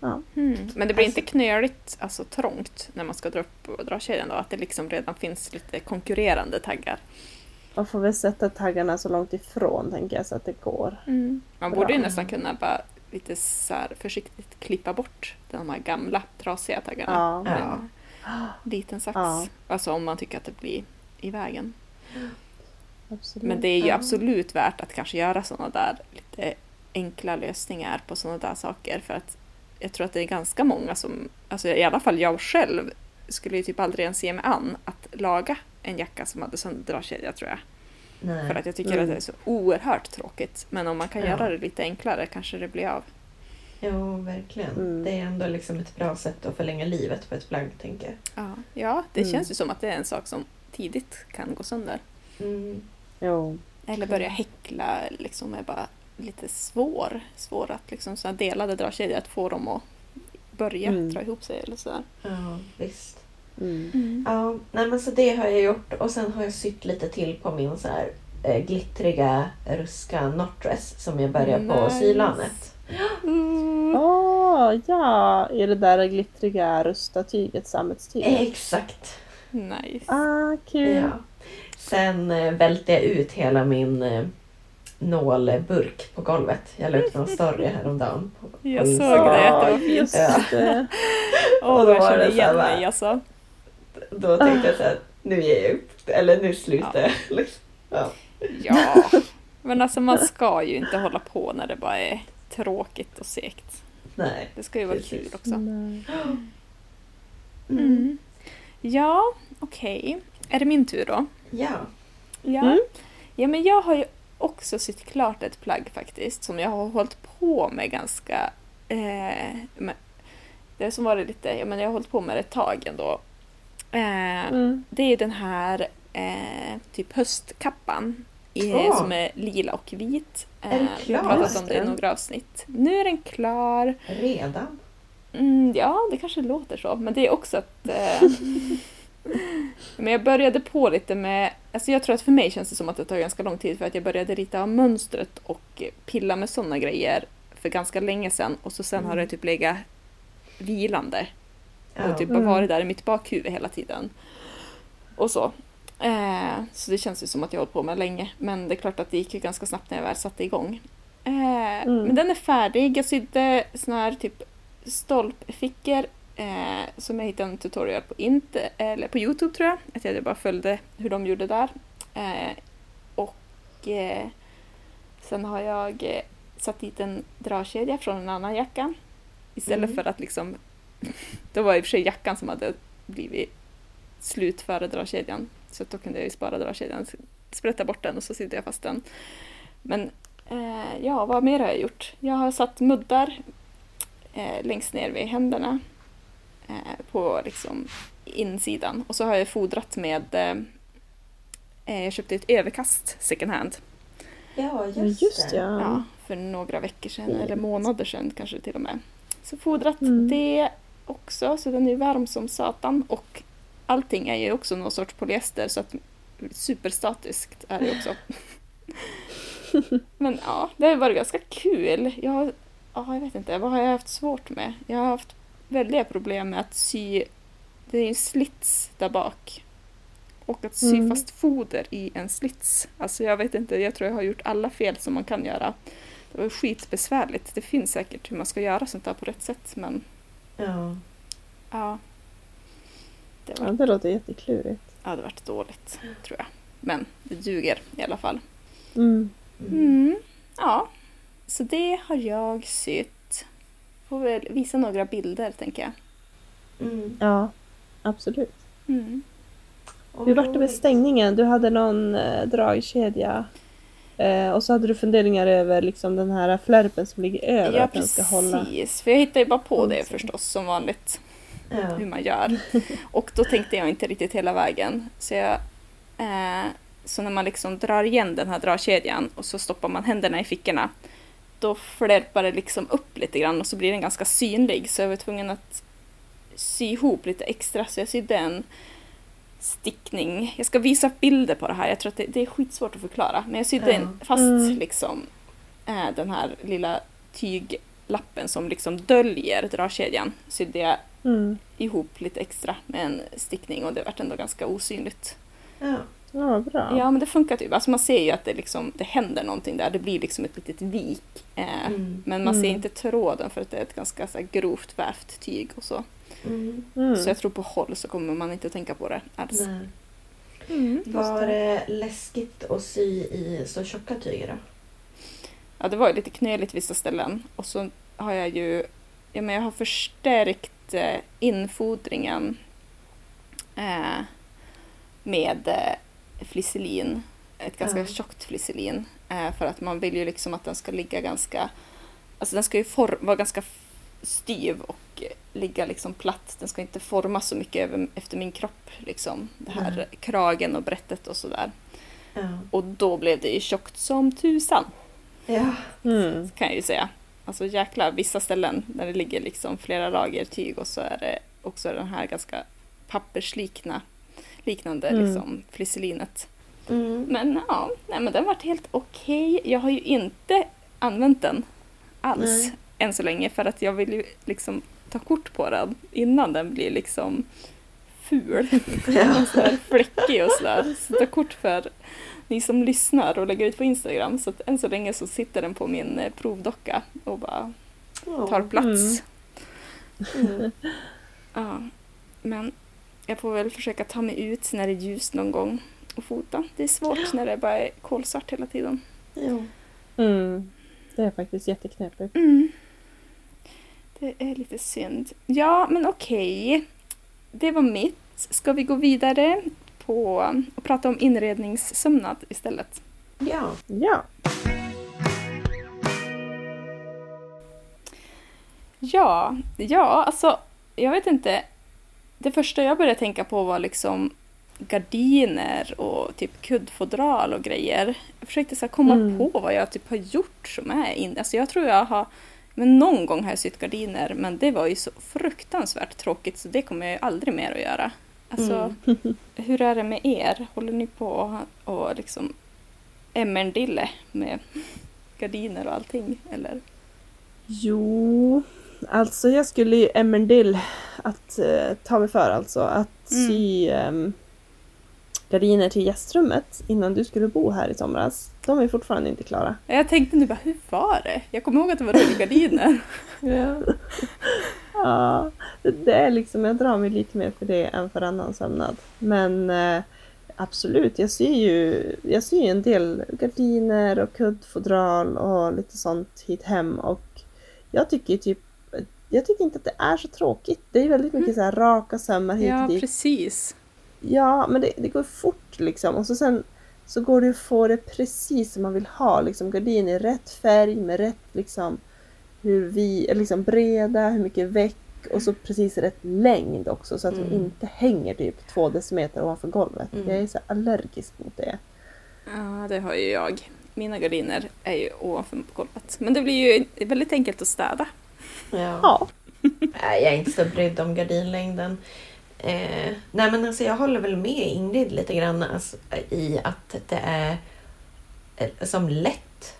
[SPEAKER 3] ja.
[SPEAKER 1] Mm. Men det blir
[SPEAKER 2] Alltså-
[SPEAKER 1] inte knöligt, alltså trångt när man ska dra upp dragkedjan då? Att det liksom redan finns lite konkurrerande taggar?
[SPEAKER 3] Man får väl sätta taggarna så långt ifrån tänker jag så att det går.
[SPEAKER 1] Man
[SPEAKER 3] Bra.
[SPEAKER 1] borde ju nästan kunna bara lite så här försiktigt klippa bort de här gamla trasiga taggarna.
[SPEAKER 3] Ja.
[SPEAKER 1] med
[SPEAKER 2] Ja.
[SPEAKER 1] en liten sax.
[SPEAKER 3] Ja.
[SPEAKER 1] Alltså om man tycker att det blir i vägen.
[SPEAKER 3] Absolut.
[SPEAKER 1] Men det är ju
[SPEAKER 2] Ja.
[SPEAKER 1] absolut värt att kanske göra sådana där lite enkla lösningar på sådana där saker. För att jag tror att det är ganska många som, alltså i alla fall jag själv, skulle ju typ aldrig ens ge mig an att laga en jacka som hade sån dragkedja tror jag.
[SPEAKER 2] Nej.
[SPEAKER 1] För att jag tycker
[SPEAKER 3] Mm.
[SPEAKER 1] att det är så oerhört tråkigt. Men om man kan
[SPEAKER 2] Ja.
[SPEAKER 1] göra det lite enklare kanske det blir av.
[SPEAKER 2] Jo, verkligen.
[SPEAKER 3] Mm.
[SPEAKER 2] Det är ändå liksom ett bra sätt att förlänga livet på ett plagg, tänker jag.
[SPEAKER 1] Ja, ja det
[SPEAKER 3] Mm.
[SPEAKER 1] känns ju som att det är en sak som tidigt kan gå sönder.
[SPEAKER 2] Mm.
[SPEAKER 3] Jo.
[SPEAKER 1] Eller börja häckla liksom är bara lite svår. Svår att liksom så här delade dragkedjor, att få dem att börja
[SPEAKER 3] Mm.
[SPEAKER 1] dra ihop sig eller sådär.
[SPEAKER 2] Ja, visst.
[SPEAKER 3] Mm.
[SPEAKER 2] Ja, nej, men så det har jag gjort och sen har jag sytt lite till på min så här eh, glittriga ruska knottdress som jag börjar på
[SPEAKER 1] Nice.
[SPEAKER 2] sylanet.
[SPEAKER 1] Mm.
[SPEAKER 3] Åh, ja! I det där glittriga rustatyget, sammetstyget.
[SPEAKER 2] Exakt.
[SPEAKER 1] Nice.
[SPEAKER 3] Ah, kul!
[SPEAKER 2] Ja. Sen eh, välte jag ut hela min eh, nålburk på golvet. Jag la upp någon story häromdagen. På, på
[SPEAKER 1] Jag såg det, att det var fint.
[SPEAKER 2] Ja. Och då var det så här
[SPEAKER 1] igen
[SPEAKER 2] bara-
[SPEAKER 1] mig alltså.
[SPEAKER 2] Då tänkte jag så här, nu ger jag upp. Eller nu slutar jag. Liksom. Ja.
[SPEAKER 1] Ja, men alltså man ska ju inte hålla på när det bara är tråkigt och segt.
[SPEAKER 2] Nej.
[SPEAKER 1] Det ska ju vara
[SPEAKER 2] Precis.
[SPEAKER 1] kul också. Mm. Ja, okej. Är det min tur då?
[SPEAKER 2] Ja.
[SPEAKER 1] Ja.
[SPEAKER 3] Mm.
[SPEAKER 1] ja, men jag har ju också sytt klart ett plagg faktiskt som jag har hållit på med ganska... Eh, med, det som varit lite, ja men jag har hållit på med det ett tag ändå. Eh,
[SPEAKER 3] Mm.
[SPEAKER 1] Det är den här eh, typ höstkappan i,
[SPEAKER 2] Åh.
[SPEAKER 1] som är lila och vit.
[SPEAKER 2] Är den
[SPEAKER 1] Jag har
[SPEAKER 2] klar?
[SPEAKER 1] pratat om det i några avsnitt. Nu är den klar.
[SPEAKER 2] Redan?
[SPEAKER 1] Mm, ja, det kanske låter så. Men det är också att... Men jag började på lite med... Alltså jag tror att för mig känns det som att det tar ganska lång tid för att jag började rita av mönstret och pilla med sådana grejer för ganska länge sedan och så sen har det typ legat vilande och typ bara
[SPEAKER 3] Mm.
[SPEAKER 1] varit där i mitt bakhuvud hela tiden. Och så. Eh, så det känns ju som att jag har hållit på med länge. Men det är klart att det gick ju ganska snabbt när jag väl satte igång. Eh,
[SPEAKER 3] Mm.
[SPEAKER 1] Men den är färdig. Jag sydde såna här typ stolpfickor eh, som jag hittade en tutorial på, inte, eller på Youtube tror jag. Att jag bara följde hur de gjorde där. Eh, och eh, sen har jag eh, satt dit en dragkedja från en annan jacka. Istället
[SPEAKER 2] Mm.
[SPEAKER 1] för att liksom... Det var i och för sig jackan som hade blivit slut före dragkedjan. Så då kunde jag ju spara dragkedjan, sprätta bort den och så sydde jag fast den. Men eh, ja, vad mer har jag gjort? Jag har satt muddar eh, längst ner vid händerna. Eh, på liksom insidan. Och så har jag fodrat med, eh, eh, jag köpte ett överkast second hand.
[SPEAKER 2] Ja, just,
[SPEAKER 3] just
[SPEAKER 2] det.
[SPEAKER 3] ja.
[SPEAKER 1] Ja, för några veckor sedan,
[SPEAKER 3] Fint.
[SPEAKER 1] eller månader sedan kanske till och med. Så fodrat
[SPEAKER 3] Mm.
[SPEAKER 1] det också, så den är varm som satan. Och allting är ju också någon sorts polyester så att superstatiskt är det också. Men ja, det har varit ganska kul. Jag ja, jag vet inte, vad har jag haft svårt med? Jag har haft väldiga problem med att sy, det är en slits där bak. Och att sy
[SPEAKER 3] Mm.
[SPEAKER 1] fast foder i en slits. Alltså jag vet inte, jag tror jag har gjort alla fel som man kan göra. Det var skitbesvärligt. Det finns säkert hur man ska göra sånt där på rätt sätt men
[SPEAKER 2] Ja.
[SPEAKER 1] ja. Det
[SPEAKER 3] Ja,
[SPEAKER 1] var,
[SPEAKER 3] det låter jätteklurigt.
[SPEAKER 1] ja, det varit dåligt tror jag. Men det duger i alla fall.
[SPEAKER 3] Mm.
[SPEAKER 2] Mm,
[SPEAKER 1] ja, så det har jag sytt. Får väl visa några bilder tänker jag.
[SPEAKER 2] Mm.
[SPEAKER 3] Ja, absolut.
[SPEAKER 1] Mm.
[SPEAKER 3] Hur vart det med stängningen? Du hade någon eh, dragkedja eh, och så hade du funderingar över liksom den här flärpen som ligger över
[SPEAKER 1] Ja,
[SPEAKER 3] att den ska hålla.
[SPEAKER 1] precis. För jag hittade ju bara på det förstås som vanligt.
[SPEAKER 2] Ja.
[SPEAKER 1] hur man gör. Och då tänkte jag inte riktigt hela vägen. Så, jag, eh, så när man liksom drar igen den här dragkedjan och så stoppar man händerna i fickorna. Då flärpar det liksom upp lite grann och så blir den ganska synlig. Så jag var tvungen att sy ihop lite extra. Så jag sydde en stickning. Jag ska visa bilder på det här. Jag tror att det, det är skitsvårt att förklara. Men jag sydde en fast
[SPEAKER 3] Mm.
[SPEAKER 1] liksom eh, den här lilla tyglappen som liksom döljer dragkedjan. Sydde jag
[SPEAKER 3] Mm.
[SPEAKER 1] ihop lite extra med en stickning och det vart ändå ganska osynligt.
[SPEAKER 2] Ja.
[SPEAKER 3] Ja, bra.
[SPEAKER 1] Ja, men det funkar typ. Alltså man ser ju att det, liksom, det händer någonting där. Det blir liksom ett litet vik. Eh,
[SPEAKER 2] Mm.
[SPEAKER 1] Men man ser
[SPEAKER 3] Mm.
[SPEAKER 1] inte tråden för att det är ett ganska så här, grovt vävt tyg och så.
[SPEAKER 2] Mm.
[SPEAKER 3] Mm.
[SPEAKER 1] Så jag tror på håll så kommer man inte tänka på det alls. Mm,
[SPEAKER 2] Var
[SPEAKER 1] det.
[SPEAKER 2] det läskigt att sy i så tjocka tyger då?
[SPEAKER 1] Ja, det var ju lite knöligt vissa ställen. Och så har jag ju ja, men jag har förstärkt eh, infodringen eh, med eh, flisselin. Ett ganska
[SPEAKER 2] Ja.
[SPEAKER 1] tjockt flisselin. Eh, för att man vill ju liksom att den ska ligga ganska... Alltså den ska ju vara ganska styv och ligga liksom platt. Den ska inte formas så mycket över, efter min kropp. Liksom. Det här
[SPEAKER 2] Nej.
[SPEAKER 1] kragen och brättet och sådär.
[SPEAKER 2] Ja.
[SPEAKER 1] Och då blev det ju tjockt som tusan.
[SPEAKER 2] Ja.
[SPEAKER 3] Mm.
[SPEAKER 1] kan jag ju säga. Alltså jäklar, vissa ställen där det ligger liksom flera lager tyg och så är det också den här ganska papperslikna liknande
[SPEAKER 3] Mm.
[SPEAKER 1] liksom flisselinet.
[SPEAKER 2] Mm.
[SPEAKER 1] Men ja, nej men den vart helt okej. Jag har ju inte använt den alls
[SPEAKER 2] Nej.
[SPEAKER 1] än så länge för att jag vill ju liksom ta kort på den innan den blir liksom ful.
[SPEAKER 2] Ja.
[SPEAKER 1] så här fläckig och sådär. Så ta kort för ni som lyssnar och lägger ut på Instagram. Så att än så länge så sitter den på min eh, provdocka och bara tar plats.
[SPEAKER 2] Mm.
[SPEAKER 1] Ja. Men jag får väl försöka ta mig ut när det är ljust någon gång och fota. Det är svårt när det bara är kolsvart hela tiden.
[SPEAKER 2] Jo.
[SPEAKER 3] Mm. Det är faktiskt jätteknepigt.
[SPEAKER 1] Mm. Det är lite synd. Ja, men okej. Det var mitt. Ska vi gå vidare på och prata om inredningssömnad istället?
[SPEAKER 2] Ja.
[SPEAKER 3] Ja.
[SPEAKER 1] Ja, ja, alltså jag vet inte. Det första jag började tänka på var liksom gardiner och typ kuddfodral och grejer. Jag försökte så komma
[SPEAKER 3] Mm.
[SPEAKER 1] på vad jag typ har gjort som är in. Alltså jag tror jag har, men någon gång har jag sytt gardiner men det var ju så fruktansvärt tråkigt så det kommer jag ju aldrig mer att göra. Alltså,
[SPEAKER 2] Mm.
[SPEAKER 1] hur är det med er? Håller ni på och, och liksom emmerdille med gardiner och allting? Eller?
[SPEAKER 3] Jo, alltså jag skulle ju Emmerdale att eh, ta mig för alltså. Att
[SPEAKER 1] Mm.
[SPEAKER 3] sy ehm, gardiner till gästrummet innan du skulle bo här i somras. De är fortfarande inte klara.
[SPEAKER 1] Jag tänkte nu bara, hur var det? Jag kommer ihåg att det var rullgardiner.
[SPEAKER 2] Ja.
[SPEAKER 3] Ja, det, är liksom, jag drar mig lite mer för det än för annan sömnad. Men eh, absolut, jag syr ju jag syr en del gardiner och kuddfodral och lite sånt hit hem och jag tycker typ jag tycker inte att det är så tråkigt. Det är väldigt mycket så här raka sömmar hit
[SPEAKER 1] ja,
[SPEAKER 3] och dit.
[SPEAKER 1] precis.
[SPEAKER 3] Ja, men det, det går fort liksom. Och så sen så går det att få det precis som man vill ha. Liksom gardiner i rätt färg med rätt liksom hur vi, liksom breda, hur mycket väck och så precis rätt längd också så att de inte hänger typ två decimeter ovanför golvet. Jag är så allergisk mot det.
[SPEAKER 1] Ja, det har ju jag. Mina gardiner är ju ovanför golvet. Men det blir ju väldigt enkelt att städa.
[SPEAKER 2] Ja.
[SPEAKER 3] Ja.
[SPEAKER 2] Nej, jag är inte så brydd om gardinlängden. Eh, nej men alltså jag håller väl med Ingrid lite grann alltså, i att det är eh, som lätt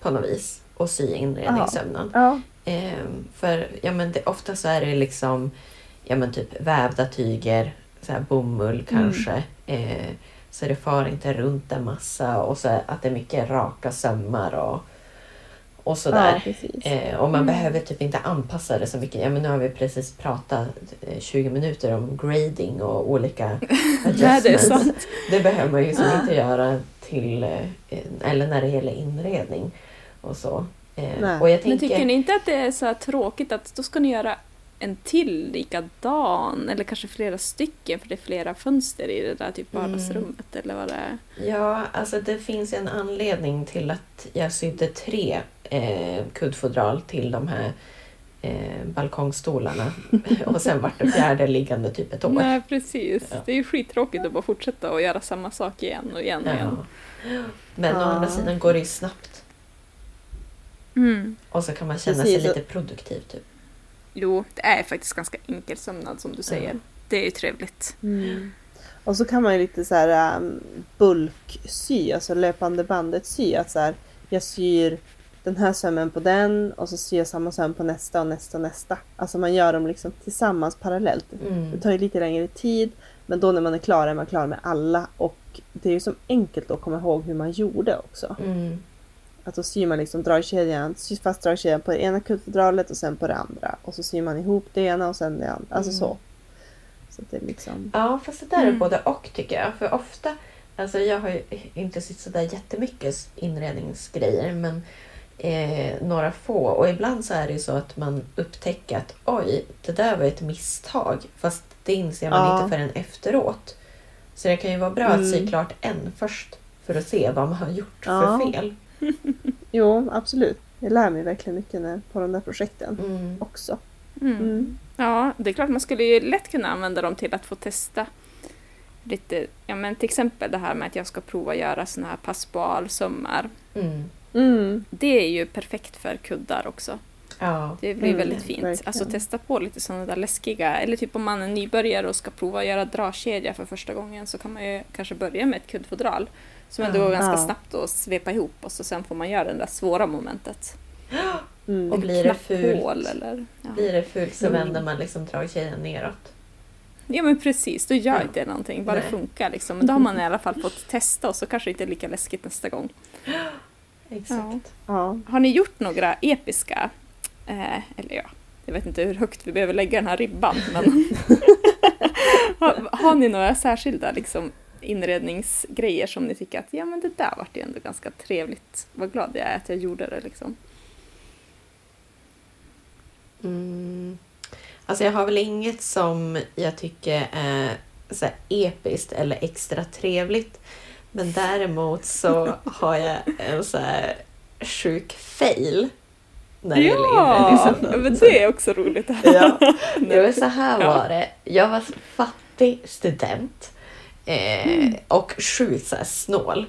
[SPEAKER 2] på något vis att sy inredningssömnad.
[SPEAKER 3] Ja.
[SPEAKER 2] Eh, för ja, men det, ofta så är det liksom ja, men typ vävda tyger, så här bomull kanske. Eh, så det far inte runt en massa och så att det är mycket raka sömmar och, och sådär.
[SPEAKER 3] Ja.
[SPEAKER 2] Eh, och man behöver typ inte anpassa det så mycket. Ja, men nu har vi precis pratat eh, 20 minuter om grading och olika
[SPEAKER 1] Nej, det
[SPEAKER 2] adjustments. Det behöver man ju som inte göra till, eh, eller när det gäller inredning och så. Eh, och jag
[SPEAKER 1] Men
[SPEAKER 2] tänker,
[SPEAKER 1] tycker ni inte att det är så tråkigt att då ska ni göra en till likadan eller kanske flera stycken för det är flera fönster i det där typ
[SPEAKER 2] Mm.
[SPEAKER 1] vardagsrummet eller vad det är?
[SPEAKER 2] Ja, alltså det finns en anledning till att jag sydde tre eh, kuddfodral till de här eh, balkongstolarna och sen vart det fjärde liggande typ ett år.
[SPEAKER 1] Nej precis,
[SPEAKER 2] Ja.
[SPEAKER 1] det är ju skittråkigt att bara fortsätta och göra samma sak igen och igen och igen.
[SPEAKER 2] Ja. Men å andra sidan går det ju snabbt
[SPEAKER 1] Mm.
[SPEAKER 2] och så kan man känna
[SPEAKER 3] Precis,
[SPEAKER 2] sig lite produktiv. Typ.
[SPEAKER 1] Jo, det är faktiskt ganska enkel sömnad som du säger.
[SPEAKER 2] Ja.
[SPEAKER 1] Det är ju trevligt.
[SPEAKER 3] Mm. Och så kan man ju lite så här um, bulksy, alltså löpande bandet sy. Att så här, jag syr den här sömmen på den och så syr jag samma söm på nästa och nästa och nästa. Alltså man gör dem liksom tillsammans parallellt. Det
[SPEAKER 2] Mm.
[SPEAKER 3] tar ju lite längre tid men då när man är klar är man klar med alla och det är ju så enkelt att komma ihåg hur man gjorde också.
[SPEAKER 2] Mm.
[SPEAKER 3] Att då syr man liksom dragkedjan, syr fast dragkedjan på det ena kuddfodralet och sen på det andra. Och så syr man ihop det ena och sen det andra. Alltså
[SPEAKER 2] Mm.
[SPEAKER 3] så. Så det är liksom...
[SPEAKER 2] Ja, fast det där är
[SPEAKER 1] Mm.
[SPEAKER 2] både och tycker jag. För ofta, alltså jag har ju inte sytt sådär jättemycket inredningsgrejer men eh, några få. Och ibland så är det ju så att man upptäcker att oj, det där var ett misstag. Fast det inser man
[SPEAKER 3] Ja.
[SPEAKER 2] inte förrän efteråt. Så det kan ju vara bra att sy
[SPEAKER 3] Mm.
[SPEAKER 2] klart en först för att se vad man har gjort
[SPEAKER 3] Ja.
[SPEAKER 2] för fel.
[SPEAKER 3] Jo, absolut. Jag lär mig verkligen mycket när, på de där projekten
[SPEAKER 2] Mm.
[SPEAKER 3] också.
[SPEAKER 1] Mm.
[SPEAKER 3] Mm.
[SPEAKER 1] Ja, det är klart man skulle ju lätt kunna använda dem till att få testa lite, ja men till exempel det här med att jag ska prova att göra såna här passpalsömmar.
[SPEAKER 2] Mm.
[SPEAKER 3] Mm.
[SPEAKER 1] Det är ju perfekt för kuddar också.
[SPEAKER 2] Ja.
[SPEAKER 1] Det blir
[SPEAKER 3] Mm,
[SPEAKER 1] väldigt fint.
[SPEAKER 3] verkligen.
[SPEAKER 1] Alltså testa på lite sådana där läskiga, eller typ om man är nybörjare och ska prova att göra dragkedja för första gången så kan man ju kanske börja med ett kuddfodral som ändå
[SPEAKER 2] Ja.
[SPEAKER 1] går ganska
[SPEAKER 3] Ja.
[SPEAKER 1] snabbt att svepa ihop och så sen får man göra det där svåra momentet.
[SPEAKER 3] Mm.
[SPEAKER 2] Och blir det fult,
[SPEAKER 1] eller... Ja.
[SPEAKER 2] blir det fult så
[SPEAKER 3] Mm.
[SPEAKER 2] vänder man liksom dragkedjan neråt.
[SPEAKER 1] ja men precis, då gör
[SPEAKER 2] Ja.
[SPEAKER 1] inte det någonting, bara det
[SPEAKER 2] Nej.
[SPEAKER 1] funkar liksom. Men då har man i alla fall fått testa och så kanske det inte är lika läskigt nästa gång.
[SPEAKER 2] Exakt.
[SPEAKER 3] Ja.
[SPEAKER 1] Har ni gjort några episka, eh, eller ja, jag vet inte hur högt vi behöver lägga den här ribban, men har, har ni några särskilda liksom, inredningsgrejer som ni tycker att ja men det där vart ju ändå ganska trevligt, vad glad jag är att jag gjorde det liksom.
[SPEAKER 2] Mm. Alltså jag har väl inget som jag tycker är så här episkt eller extra trevligt. Men däremot så har jag en så här sjuk fail. När det gäller
[SPEAKER 1] Ja,
[SPEAKER 2] inredningsämnen.
[SPEAKER 1] men det är också roligt.
[SPEAKER 2] Ja, det var så här
[SPEAKER 1] Ja.
[SPEAKER 2] var det. Jag var fattig student eh, och sjukt så här snål.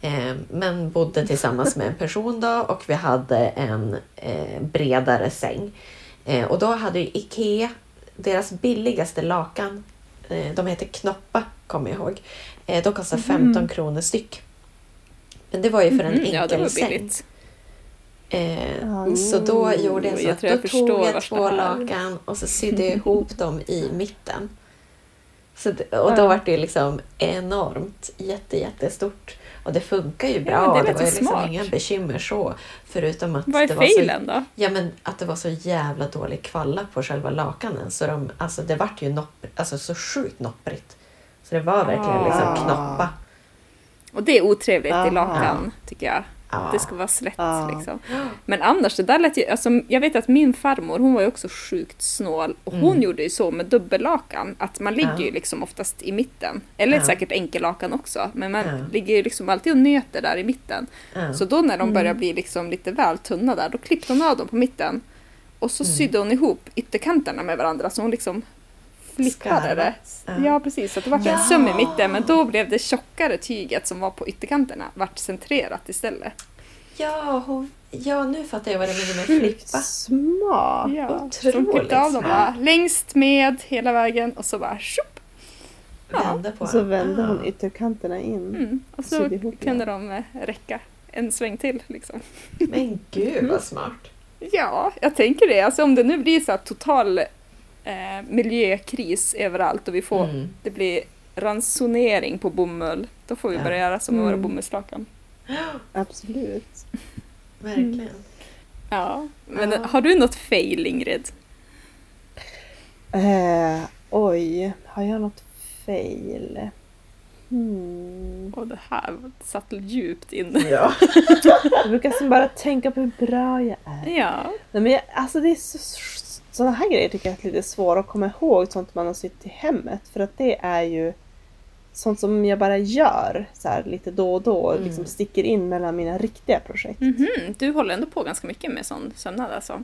[SPEAKER 2] Eh, men bodde tillsammans med en person då och vi hade en eh, bredare säng. Eh, och då hade ju Ikea deras billigaste lakan. Eh, de heter Knoppa, kommer jag ihåg. Eh, de kostar 15 kronor styck. Men det var ju för en
[SPEAKER 1] Mhm,
[SPEAKER 2] enkel
[SPEAKER 1] ja,
[SPEAKER 2] säng. Eh, så då gjorde jag så
[SPEAKER 1] jag
[SPEAKER 2] att
[SPEAKER 1] jag
[SPEAKER 2] då tog jag två lakan och så sydde jag ihop dem i mitten. Så och då var det liksom enormt, jätte, jättestort. Och det funkar ju bra.
[SPEAKER 1] Ja, det
[SPEAKER 2] det, var ju
[SPEAKER 1] så
[SPEAKER 2] liksom inga bekymmer så. Förutom att
[SPEAKER 1] Vad är
[SPEAKER 2] det var så,
[SPEAKER 1] failen då?
[SPEAKER 2] ja, men att det var så jävla dålig kvalla på själva lakanen. Så de, alltså det vart ju nopp, alltså så sjukt nopprigt. Så det var verkligen liksom
[SPEAKER 3] Ah.
[SPEAKER 2] knoppa.
[SPEAKER 1] Och det är otrevligt
[SPEAKER 3] Aha.
[SPEAKER 1] i lakan, tycker jag.
[SPEAKER 2] Ja.
[SPEAKER 1] Det ska vara slätt liksom. Men annars, det där lät ju, alltså, jag vet att min farmor, hon var ju också sjukt snål och hon
[SPEAKER 2] Mm.
[SPEAKER 1] gjorde ju så med dubbellakan, att man ligger ju liksom oftast i mitten. Eller säkert enkellakan också, men man ligger ju liksom alltid och nöter där i mitten. Så då när de börjar bli liksom lite väl tunna där, då klippte hon av dem på mitten. Och så
[SPEAKER 2] Mm.
[SPEAKER 1] sydde hon ihop ytterkanterna med varandra så hon liksom flickade det. Ja precis, så att det var
[SPEAKER 2] Ja.
[SPEAKER 1] en söm i mitten men då blev det tjockare tyget som var på ytterkanterna vart centrerat istället.
[SPEAKER 2] Ja, hon, ja, nu fattar jag vad du menar med
[SPEAKER 3] Mm.
[SPEAKER 2] flippa.
[SPEAKER 3] Smart!
[SPEAKER 1] Ja,
[SPEAKER 2] otroligt
[SPEAKER 1] klippte av dem bara längst med hela vägen och så bara tjopp! Ja.
[SPEAKER 2] Vände på
[SPEAKER 3] Och så vände hon
[SPEAKER 2] Ah.
[SPEAKER 3] ytterkanterna in.
[SPEAKER 1] Mm. Och så
[SPEAKER 3] ihop
[SPEAKER 1] kunde de eh, räcka en sväng till liksom.
[SPEAKER 2] Men gud vad smart.
[SPEAKER 1] Ja, jag tänker det. Alltså om det nu blir så här total eh, miljökris överallt och vi får,
[SPEAKER 2] Mm.
[SPEAKER 1] det blir ransonering på bomull, då får vi
[SPEAKER 2] Ja.
[SPEAKER 1] börja göra som med våra
[SPEAKER 3] Mm.
[SPEAKER 1] bomullslakan.
[SPEAKER 3] Absolut.
[SPEAKER 2] Verkligen.
[SPEAKER 1] Ja, men
[SPEAKER 2] Ja.
[SPEAKER 1] har du något fail Ingrid?
[SPEAKER 3] Eh, oj, har jag något fail? Hmm.
[SPEAKER 1] Och det här satt djupt inne.
[SPEAKER 2] Ja.
[SPEAKER 3] Jag brukar bara tänka på hur bra jag är.
[SPEAKER 1] Ja.
[SPEAKER 3] Nej, men jag, alltså det är så, sådana här grejer tycker jag är lite svåra att komma ihåg, sånt man har sytt i hemmet. För att det är ju sånt som jag bara gör så här, lite då och då
[SPEAKER 2] Mm.
[SPEAKER 3] liksom sticker in mellan mina riktiga projekt.
[SPEAKER 1] Mhm, Du håller ändå på ganska mycket med sån sömnad alltså?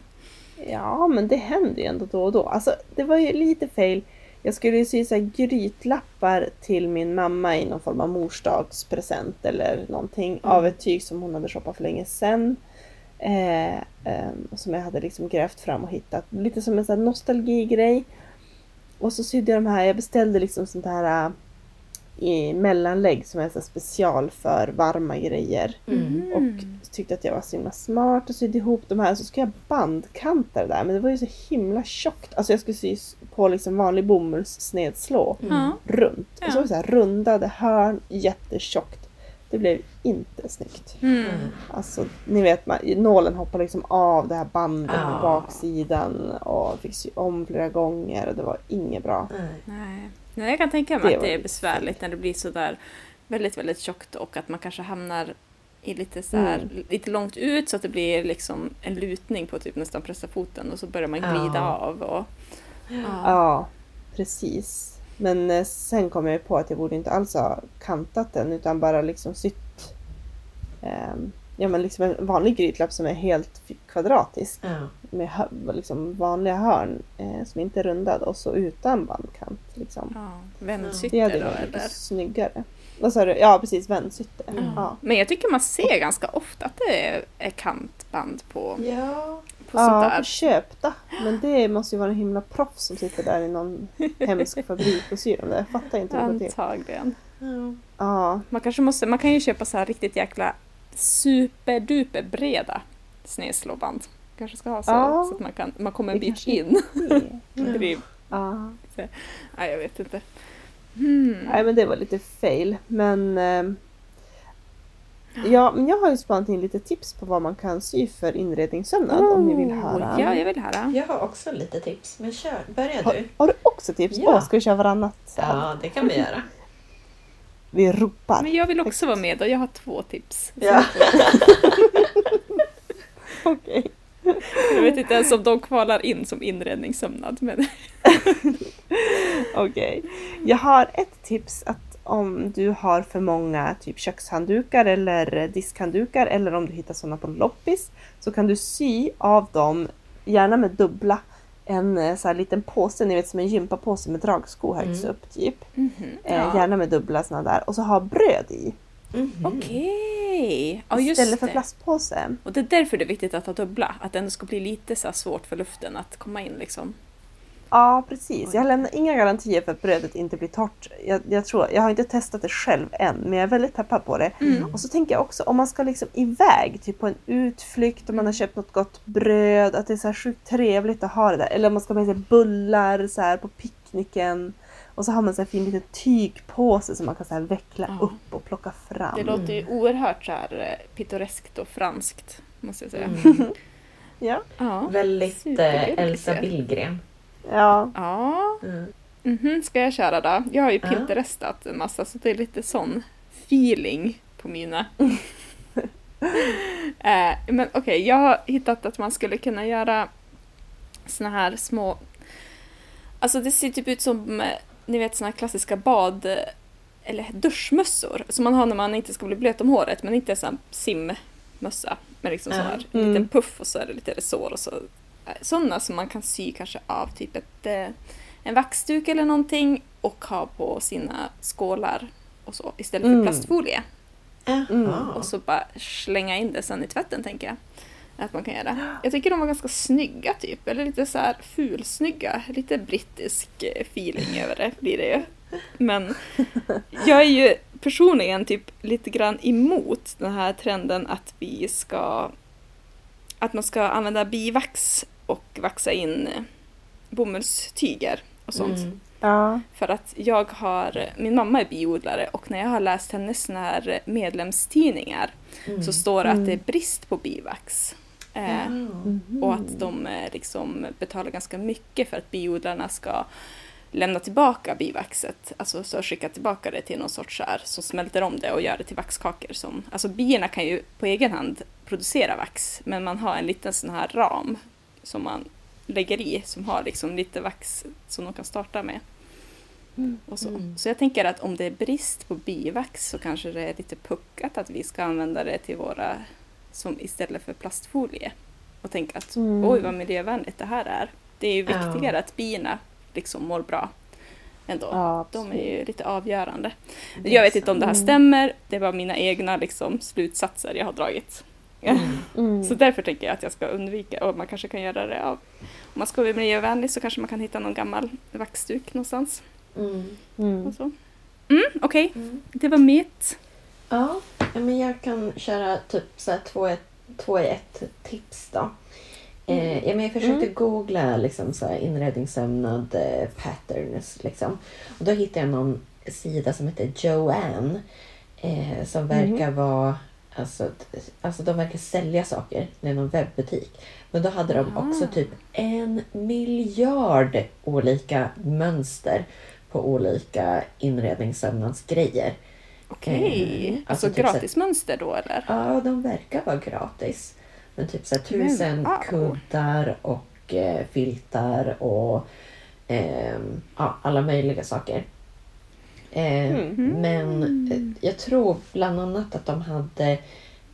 [SPEAKER 3] Ja, men det händer ju ändå då och då. Alltså, det var ju lite fail. Jag skulle ju sy så här grytlappar till min mamma i någon form av morsdagspresent eller någonting av ett tyg som hon hade shoppat för länge sedan. Eh, ehm, som jag hade liksom grävt fram och hittat. Lite som en sån nostalgigrej. Och så sydde jag de här, jag beställde liksom sånt här äh, i mellanlägg som är så special för varma grejer.
[SPEAKER 2] Mm.
[SPEAKER 3] Och tyckte att jag var så himla smart och sydde ihop de här. Så ska jag bandkanta det där. Men det var ju så himla tjockt. Alltså jag skulle sy på liksom vanlig bomullssnedslå
[SPEAKER 1] Ja.
[SPEAKER 3] runt.
[SPEAKER 1] Ja.
[SPEAKER 3] Och så var det så här rundade hörn, jättetjockt. Det blev inte snyggt.
[SPEAKER 1] Mm.
[SPEAKER 2] Mm.
[SPEAKER 3] Alltså ni vet, man, nålen hoppar liksom av det här bandet
[SPEAKER 2] Ah.
[SPEAKER 3] på baksidan och fick sy om flera gånger och det var inget bra.
[SPEAKER 2] Nej.
[SPEAKER 1] Nej. Nej, jag kan tänka mig
[SPEAKER 3] Det
[SPEAKER 1] att det är besvärligt när det blir sådär väldigt, väldigt tjockt och att man kanske hamnar i lite så här,
[SPEAKER 3] Mm.
[SPEAKER 1] lite långt ut så att det blir liksom en lutning på typ nästan pressa foten och så börjar man glida
[SPEAKER 2] Ja.
[SPEAKER 1] av. Och, ja.
[SPEAKER 3] Ja, precis. Men eh, sen kom jag på att jag borde inte alls ha kantat den utan bara liksom sytt ehm, ja, men liksom en vanlig grytlapp som är helt kvadratisk
[SPEAKER 2] Ja.
[SPEAKER 3] med liksom vanliga hörn eh, som inte är rundad och så utan bandkant. Liksom.
[SPEAKER 1] Ja,
[SPEAKER 3] Det
[SPEAKER 1] vändsytter
[SPEAKER 3] hade
[SPEAKER 1] då eller?
[SPEAKER 3] snyggare. Vad sa du? Ja precis, vändsytte.
[SPEAKER 2] Mm.
[SPEAKER 3] Ja.
[SPEAKER 1] Men jag tycker man ser ganska ofta att det är, är kantband på,
[SPEAKER 2] ja.
[SPEAKER 1] Sånt
[SPEAKER 3] Ja,
[SPEAKER 1] där.
[SPEAKER 3] på köpta. Men det måste ju vara en himla proffs som sitter där i någon hemsk fabrik och syr dem där. Jag fattar inte hur det går till.
[SPEAKER 1] Antagligen.
[SPEAKER 2] Ja.
[SPEAKER 3] Ja,
[SPEAKER 1] Man kanske måste, man kan ju köpa så här riktigt jäkla superduper breda snedslåband. Kanske ska ha så,
[SPEAKER 3] Ja.
[SPEAKER 1] så att man, kan, man kommer en bit in. är-
[SPEAKER 3] Ja.
[SPEAKER 1] Nej, jag vet inte. Hmm.
[SPEAKER 3] Nej men det var lite fail. Men ehm, ja, men jag har ju spanat in lite tips på vad man kan sy för inredningssömnad om ni vill höra.
[SPEAKER 1] Oh, Ja, jag vill höra.
[SPEAKER 2] Jag har också lite tips, men kör. Börja
[SPEAKER 3] Har,
[SPEAKER 2] du.
[SPEAKER 3] har du också tips?
[SPEAKER 2] Ja.
[SPEAKER 3] Åh, ska vi köra varannat?
[SPEAKER 2] Ja, det kan vi göra.
[SPEAKER 3] Vi ropar.
[SPEAKER 1] Men jag vill också vara med och jag har två tips.
[SPEAKER 2] Ja.
[SPEAKER 3] Okej.
[SPEAKER 1] Jag vet inte ens om de kvalar in som inredningssömnad. Men...
[SPEAKER 3] Okej. Jag har ett tips att om du har för många typ kökshanddukar eller diskhanddukar eller om du hittar sådana på loppis så kan du sy av dem, gärna med dubbla, en eh, så här liten påse, ni vet som en gympapåse med dragsko högst
[SPEAKER 2] Mm.
[SPEAKER 3] upp typ.
[SPEAKER 1] Mhm,
[SPEAKER 3] Eh,
[SPEAKER 1] ja.
[SPEAKER 3] Gärna med dubbla sådana där och så ha bröd i
[SPEAKER 2] Mhm.
[SPEAKER 1] Okej, ja just
[SPEAKER 3] istället för plastpåse.
[SPEAKER 1] Och det är därför det är viktigt att ha dubbla. Att det ändå ska bli lite så svårt för luften att komma in liksom.
[SPEAKER 3] Ja, precis. Jag lämnar inga garantier för att brödet inte blir torrt. Jag, jag, tror, jag har inte testat det själv än, men jag är väldigt peppad på det.
[SPEAKER 1] Mm.
[SPEAKER 3] Och så tänker jag också om man ska liksom iväg, typ på en utflykt och man har köpt något gott bröd, att det är så här sjukt trevligt att ha det där. Eller om man ska med sig bullar så här på picknicken. Och så har man så här fin liten tygpåse som man kan så här veckla
[SPEAKER 1] Ja.
[SPEAKER 3] upp och plocka fram.
[SPEAKER 1] Det låter ju oerhört så här eh, pittoreskt och franskt. Måste jag säga.
[SPEAKER 2] Mm.
[SPEAKER 3] Ja.
[SPEAKER 1] Ja.
[SPEAKER 2] Väldigt eh, Elsa. Billgren.
[SPEAKER 3] Ja.
[SPEAKER 1] Ja,
[SPEAKER 2] Mm.
[SPEAKER 1] mhm, ska jag köra då? Jag har ju pinterestat en massa så det är lite sån feeling på mina. eh, men okej, jag har hittat att man skulle kunna göra såna här små... Alltså det ser typ ut som, eh, ni vet såna här klassiska bad... Eller duschmössor som man har när man inte ska bli blöt om håret men inte en sån här simmössa med liksom sån
[SPEAKER 2] Ja.
[SPEAKER 1] här
[SPEAKER 3] Mm.
[SPEAKER 1] liten puff och så är det lite resår och så sådana som man kan sy kanske av typ ett, eh, en vaxduk eller någonting och ha på sina skålar och så istället för
[SPEAKER 3] Mm.
[SPEAKER 1] plastfolie.
[SPEAKER 3] Mm.
[SPEAKER 1] Och så bara slänga in det sen i tvätten tänker jag. Att man kan göra. Jag tycker de var ganska snygga typ. Eller lite så här fulsnygga. Lite brittisk eh, feeling över det blir det ju. Men jag är ju personligen typ lite grann emot den här trenden att vi ska att man ska använda bivax och vaxa in bomullstyger och sånt.
[SPEAKER 2] Mm.
[SPEAKER 3] Ja.
[SPEAKER 1] För att jag har, min mamma är biodlare och när jag har läst hennes såna här medlemstidningar
[SPEAKER 2] Mm.
[SPEAKER 1] så står det att
[SPEAKER 3] Mm.
[SPEAKER 1] det är brist på bivax. Eh.
[SPEAKER 3] Mhm.
[SPEAKER 1] och att de eh, liksom betalar ganska mycket för att biodlarna ska lämna tillbaka bivaxet, alltså så skicka tillbaka det till någon sorts så här, som smälter om det och gör det till vaxkakor. Som, alltså bierna kan ju på egen hand producera vax, men man har en liten sån här ram som man lägger i som har liksom lite vax som de kan starta med.
[SPEAKER 3] Mm.
[SPEAKER 1] Och så.
[SPEAKER 2] Mm.
[SPEAKER 1] så jag tänker att om det är brist på bivax så kanske det är lite puckat att vi ska använda det till våra, som istället för plastfolie. Och tänka att
[SPEAKER 3] Mm.
[SPEAKER 1] oj vad miljövänligt det här är. Det är ju
[SPEAKER 2] Ja.
[SPEAKER 1] viktigare att bina liksom mår bra ändå.
[SPEAKER 3] Ja,
[SPEAKER 1] De är ju lite avgörande. Jag vet inte om det här
[SPEAKER 3] Mm.
[SPEAKER 1] stämmer, det var mina egna liksom, slutsatser jag har dragit.
[SPEAKER 2] Mm.
[SPEAKER 3] Mm.
[SPEAKER 1] Så därför tänker jag att jag ska undvika, och man kanske kan göra det av, om man ska vara miljövänlig så kanske man kan hitta någon gammal vaxduk någonstans.
[SPEAKER 2] Mm.
[SPEAKER 3] Mm.
[SPEAKER 1] Mm, Okej,
[SPEAKER 2] Mm.
[SPEAKER 1] det var mitt.
[SPEAKER 2] Ja, men jag kan köra typ så här två, i- två i ett tips då. Eh, ja, men jag försökte googla liksom, så här, inredningssömnad eh, patterns. Liksom. Och då hittade jag någon sida som heter Joanne. Eh, som verkar vara... Alltså, alltså de verkar sälja saker. Det är någon webbutik. Men då hade de också
[SPEAKER 1] Ah.
[SPEAKER 2] typ en miljard olika mönster på olika inredningssömnadsgrejer.
[SPEAKER 1] Okej.
[SPEAKER 2] Eh,
[SPEAKER 1] alltså
[SPEAKER 2] alltså typ
[SPEAKER 1] gratismönster då eller?
[SPEAKER 2] Ja, de verkar vara gratis. Men typ så här,
[SPEAKER 1] Men,
[SPEAKER 2] tusen
[SPEAKER 1] wow.
[SPEAKER 2] kuddar och eh, filtar och ehm, ja, alla möjliga saker. Eh,
[SPEAKER 3] Mm.
[SPEAKER 2] Men eh, jag tror bland annat att de hade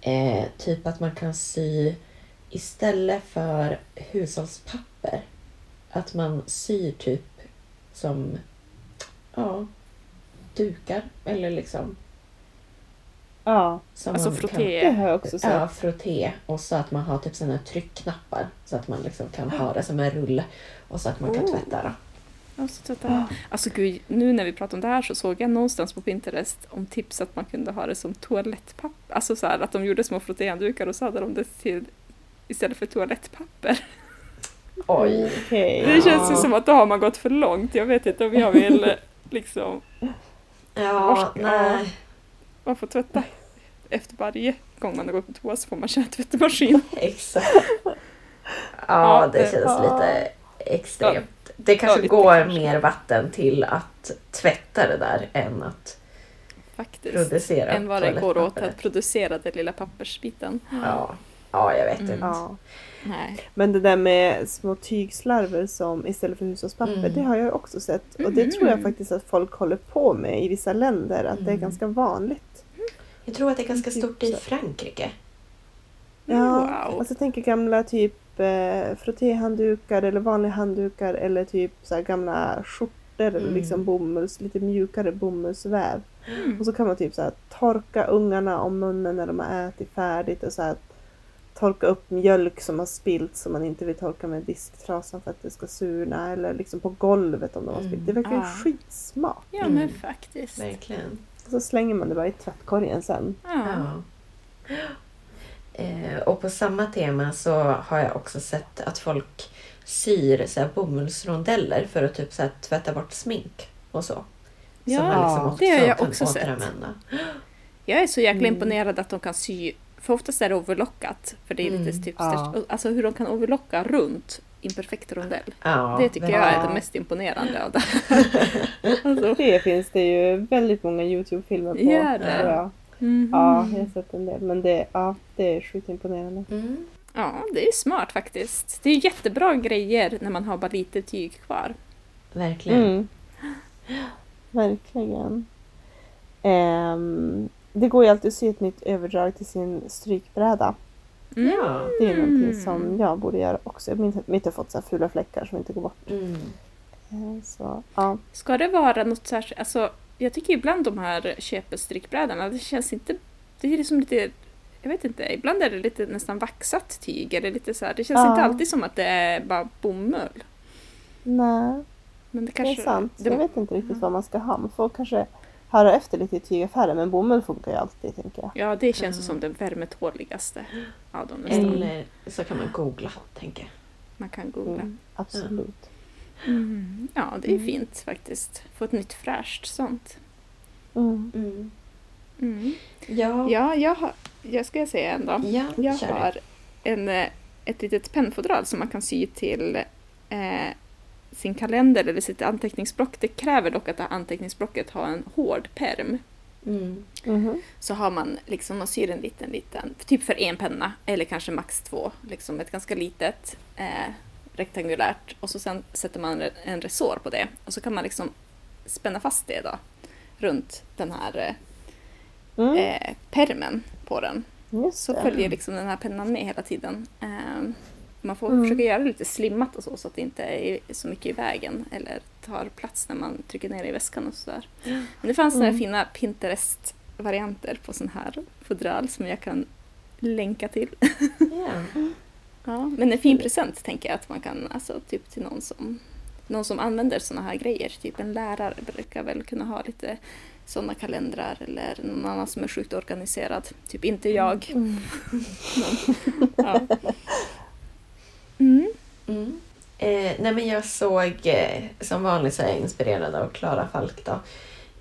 [SPEAKER 2] eh, typ att man kan sy istället för hushållspapper. Att man syr typ som ja, dukar eller liksom
[SPEAKER 3] Ja,
[SPEAKER 2] som
[SPEAKER 1] Alltså
[SPEAKER 2] man kan-
[SPEAKER 1] frotté.
[SPEAKER 3] det har jag också sett.
[SPEAKER 2] Ja, frotté. Och så att man har typ sådana tryckknappar. Så att man liksom kan ha det som en rulle. Och så att man kan
[SPEAKER 1] Oh.
[SPEAKER 2] tvätta då.
[SPEAKER 1] Alltså, titta. alltså gud, nu när vi pratar om det här så såg jag någonstans på Pinterest om tips att man kunde ha det som toalettpapper. Alltså så här, att de gjorde små frottéhanddukar och så hade de det till istället för toalettpapper.
[SPEAKER 2] Oj.
[SPEAKER 3] Okej.
[SPEAKER 1] Det känns ju som att då har man gått för långt. Jag vet inte om jag vill liksom,
[SPEAKER 2] Ja,
[SPEAKER 1] Varsk-
[SPEAKER 2] nej.
[SPEAKER 1] man får tvätta efter varje gång man har gått på toa så får man köra tvättmaskin.
[SPEAKER 2] Exakt.
[SPEAKER 1] Ja,
[SPEAKER 2] Ja, det
[SPEAKER 1] det-
[SPEAKER 2] känns
[SPEAKER 3] ja.
[SPEAKER 2] lite extremt. Det kanske går
[SPEAKER 1] kanske.
[SPEAKER 2] mer vatten till att tvätta det där än att
[SPEAKER 1] Faktiskt.
[SPEAKER 2] producera
[SPEAKER 1] Än vad det går åt att producera den lilla pappersbiten.
[SPEAKER 2] Ja. ja, jag vet
[SPEAKER 1] Mm.
[SPEAKER 2] inte.
[SPEAKER 3] Ja.
[SPEAKER 1] Nej.
[SPEAKER 3] Men det där med små tygslarver som istället för hushållspapper,
[SPEAKER 2] Mm.
[SPEAKER 3] det har jag också sett. Och det tror jag
[SPEAKER 1] Mhm.
[SPEAKER 3] faktiskt att folk håller på med i vissa länder, att det är
[SPEAKER 2] Mm.
[SPEAKER 3] ganska vanligt.
[SPEAKER 2] Jag tror att det är ganska
[SPEAKER 3] Typ
[SPEAKER 2] stort i. Frankrike.
[SPEAKER 3] Ja,
[SPEAKER 1] Wow.
[SPEAKER 3] alltså jag tänker gamla typ eh, frottéhanddukar eller vanliga handdukar eller typ så här gamla skjortor eller
[SPEAKER 2] Mm.
[SPEAKER 3] liksom bomulls, lite mjukare bomullsväv.
[SPEAKER 1] Mm.
[SPEAKER 3] Och så kan man typ så här torka ungarna om munnen när de har ätit färdigt och så här torka upp mjölk som har spilt som man inte vill torka med disktrasan för att det ska surna eller liksom på golvet om de har
[SPEAKER 2] Mm.
[SPEAKER 3] spilt. Det verkar ju
[SPEAKER 1] Ah.
[SPEAKER 3] skitsmart.
[SPEAKER 1] Ja
[SPEAKER 2] Mm.
[SPEAKER 1] men faktiskt.
[SPEAKER 2] Verkligen.
[SPEAKER 3] Och så slänger man det bara i tvättkorgen sen.
[SPEAKER 1] Ja.
[SPEAKER 2] Ja. Eh, och på samma tema så har jag också sett att folk syr så här bomullsrondeller för att typ så här tvätta bort smink och så.
[SPEAKER 1] Ja,
[SPEAKER 2] som man liksom också
[SPEAKER 1] det har jag också sett.
[SPEAKER 2] återanvända.
[SPEAKER 1] Jag är så jäkla
[SPEAKER 3] Mm.
[SPEAKER 1] imponerad att de kan sy, för oftast är det overlockat, för det är lite
[SPEAKER 2] Mm.
[SPEAKER 1] typ
[SPEAKER 3] Ja.
[SPEAKER 1] alltså hur de kan overlocka runt imperfekt rondell.
[SPEAKER 2] Ja,
[SPEAKER 1] det tycker jag är det mest imponerande av det. alltså,
[SPEAKER 3] Det finns det ju väldigt många Youtube-filmer på.
[SPEAKER 1] Gör det?
[SPEAKER 3] tror
[SPEAKER 1] mhm.
[SPEAKER 3] Ja, jag har sett en del. Men det, ja, det är sjukt imponerande.
[SPEAKER 2] Mm.
[SPEAKER 1] ja, det är smart faktiskt. Det är jättebra grejer när man har bara lite tyg kvar.
[SPEAKER 2] Verkligen.
[SPEAKER 3] Mm. Verkligen. Ehm, det går ju alltid att sy ett nytt överdrag till sin strykbräda.
[SPEAKER 1] Mm.
[SPEAKER 2] Ja.
[SPEAKER 3] Det är någonting som jag borde göra också. Att mitt har fått så här fula fläckar som inte går bort.
[SPEAKER 2] Mm.
[SPEAKER 3] Eh, Så, ja.
[SPEAKER 1] Ska det vara något särskilt, alltså jag tycker ibland de här köpestrickbrädorna, det känns inte, det är liksom lite, jag vet inte, ibland är det lite nästan vaxat tyg eller lite så här, det känns
[SPEAKER 3] Ja.
[SPEAKER 1] inte alltid som att det är bara bomull.
[SPEAKER 3] Nej,
[SPEAKER 1] Men det
[SPEAKER 3] det
[SPEAKER 1] kanske...
[SPEAKER 3] är sant.
[SPEAKER 1] det-
[SPEAKER 3] Jag vet inte riktigt vad man ska ha. Man får kanske höra efter lite i tygaffären men bomull funkar ju alltid tänker jag.
[SPEAKER 1] Ja, det känns
[SPEAKER 2] Ja.
[SPEAKER 1] som den värmetåligaste av dem nästan.
[SPEAKER 2] Eller så kan man googla, tänker jag.
[SPEAKER 1] Man kan googla.
[SPEAKER 3] Mm, absolut.
[SPEAKER 1] Mm. Ja, det är
[SPEAKER 3] Mm.
[SPEAKER 1] fint faktiskt. Få ett nytt fräscht sånt.
[SPEAKER 3] Mm.
[SPEAKER 2] Mm.
[SPEAKER 1] Mm.
[SPEAKER 2] Ja,
[SPEAKER 1] Ja, jag, har, jag ska säga en då.
[SPEAKER 2] ja
[SPEAKER 1] Jag har en, eh, ett litet pennfodral som man kan sy till eh, sin kalender eller sitt anteckningsblock. Det kräver dock att det här anteckningsblocket har en hård perm.
[SPEAKER 2] Mm.
[SPEAKER 3] Mhm.
[SPEAKER 1] Så har man liksom, man syr en liten, liten, typ för en penna eller kanske max två. Liksom ett ganska litet eh, rektangulärt och så sen sätter man en resår på det och så kan man liksom spänna fast det då runt den här eh,
[SPEAKER 3] Mm.
[SPEAKER 1] eh, permen på den. Så följer liksom den här pennan med hela tiden. Ehm, man får
[SPEAKER 3] Mm.
[SPEAKER 1] försöka göra det lite slimmat och så, så att det inte är så mycket i vägen eller tar plats när man trycker ner i väskan och sådär. Men det fanns några
[SPEAKER 3] Mm.
[SPEAKER 1] fina Pinterest-varianter på sån här fodral som jag kan länka till.
[SPEAKER 2] Ja.
[SPEAKER 1] Ja, men en fin present tänker jag att man kan, alltså typ till någon som, någon som använder såna här grejer. Typ en lärare brukar väl kunna ha lite sådana kalendrar eller någon annan som är sjukt organiserad. Typ inte jag.
[SPEAKER 3] Mm.
[SPEAKER 1] Ja. Mm.
[SPEAKER 2] Mm. Eh, nej men jag såg, eh, som vanligt så är jag inspirerad av Klara Falk då.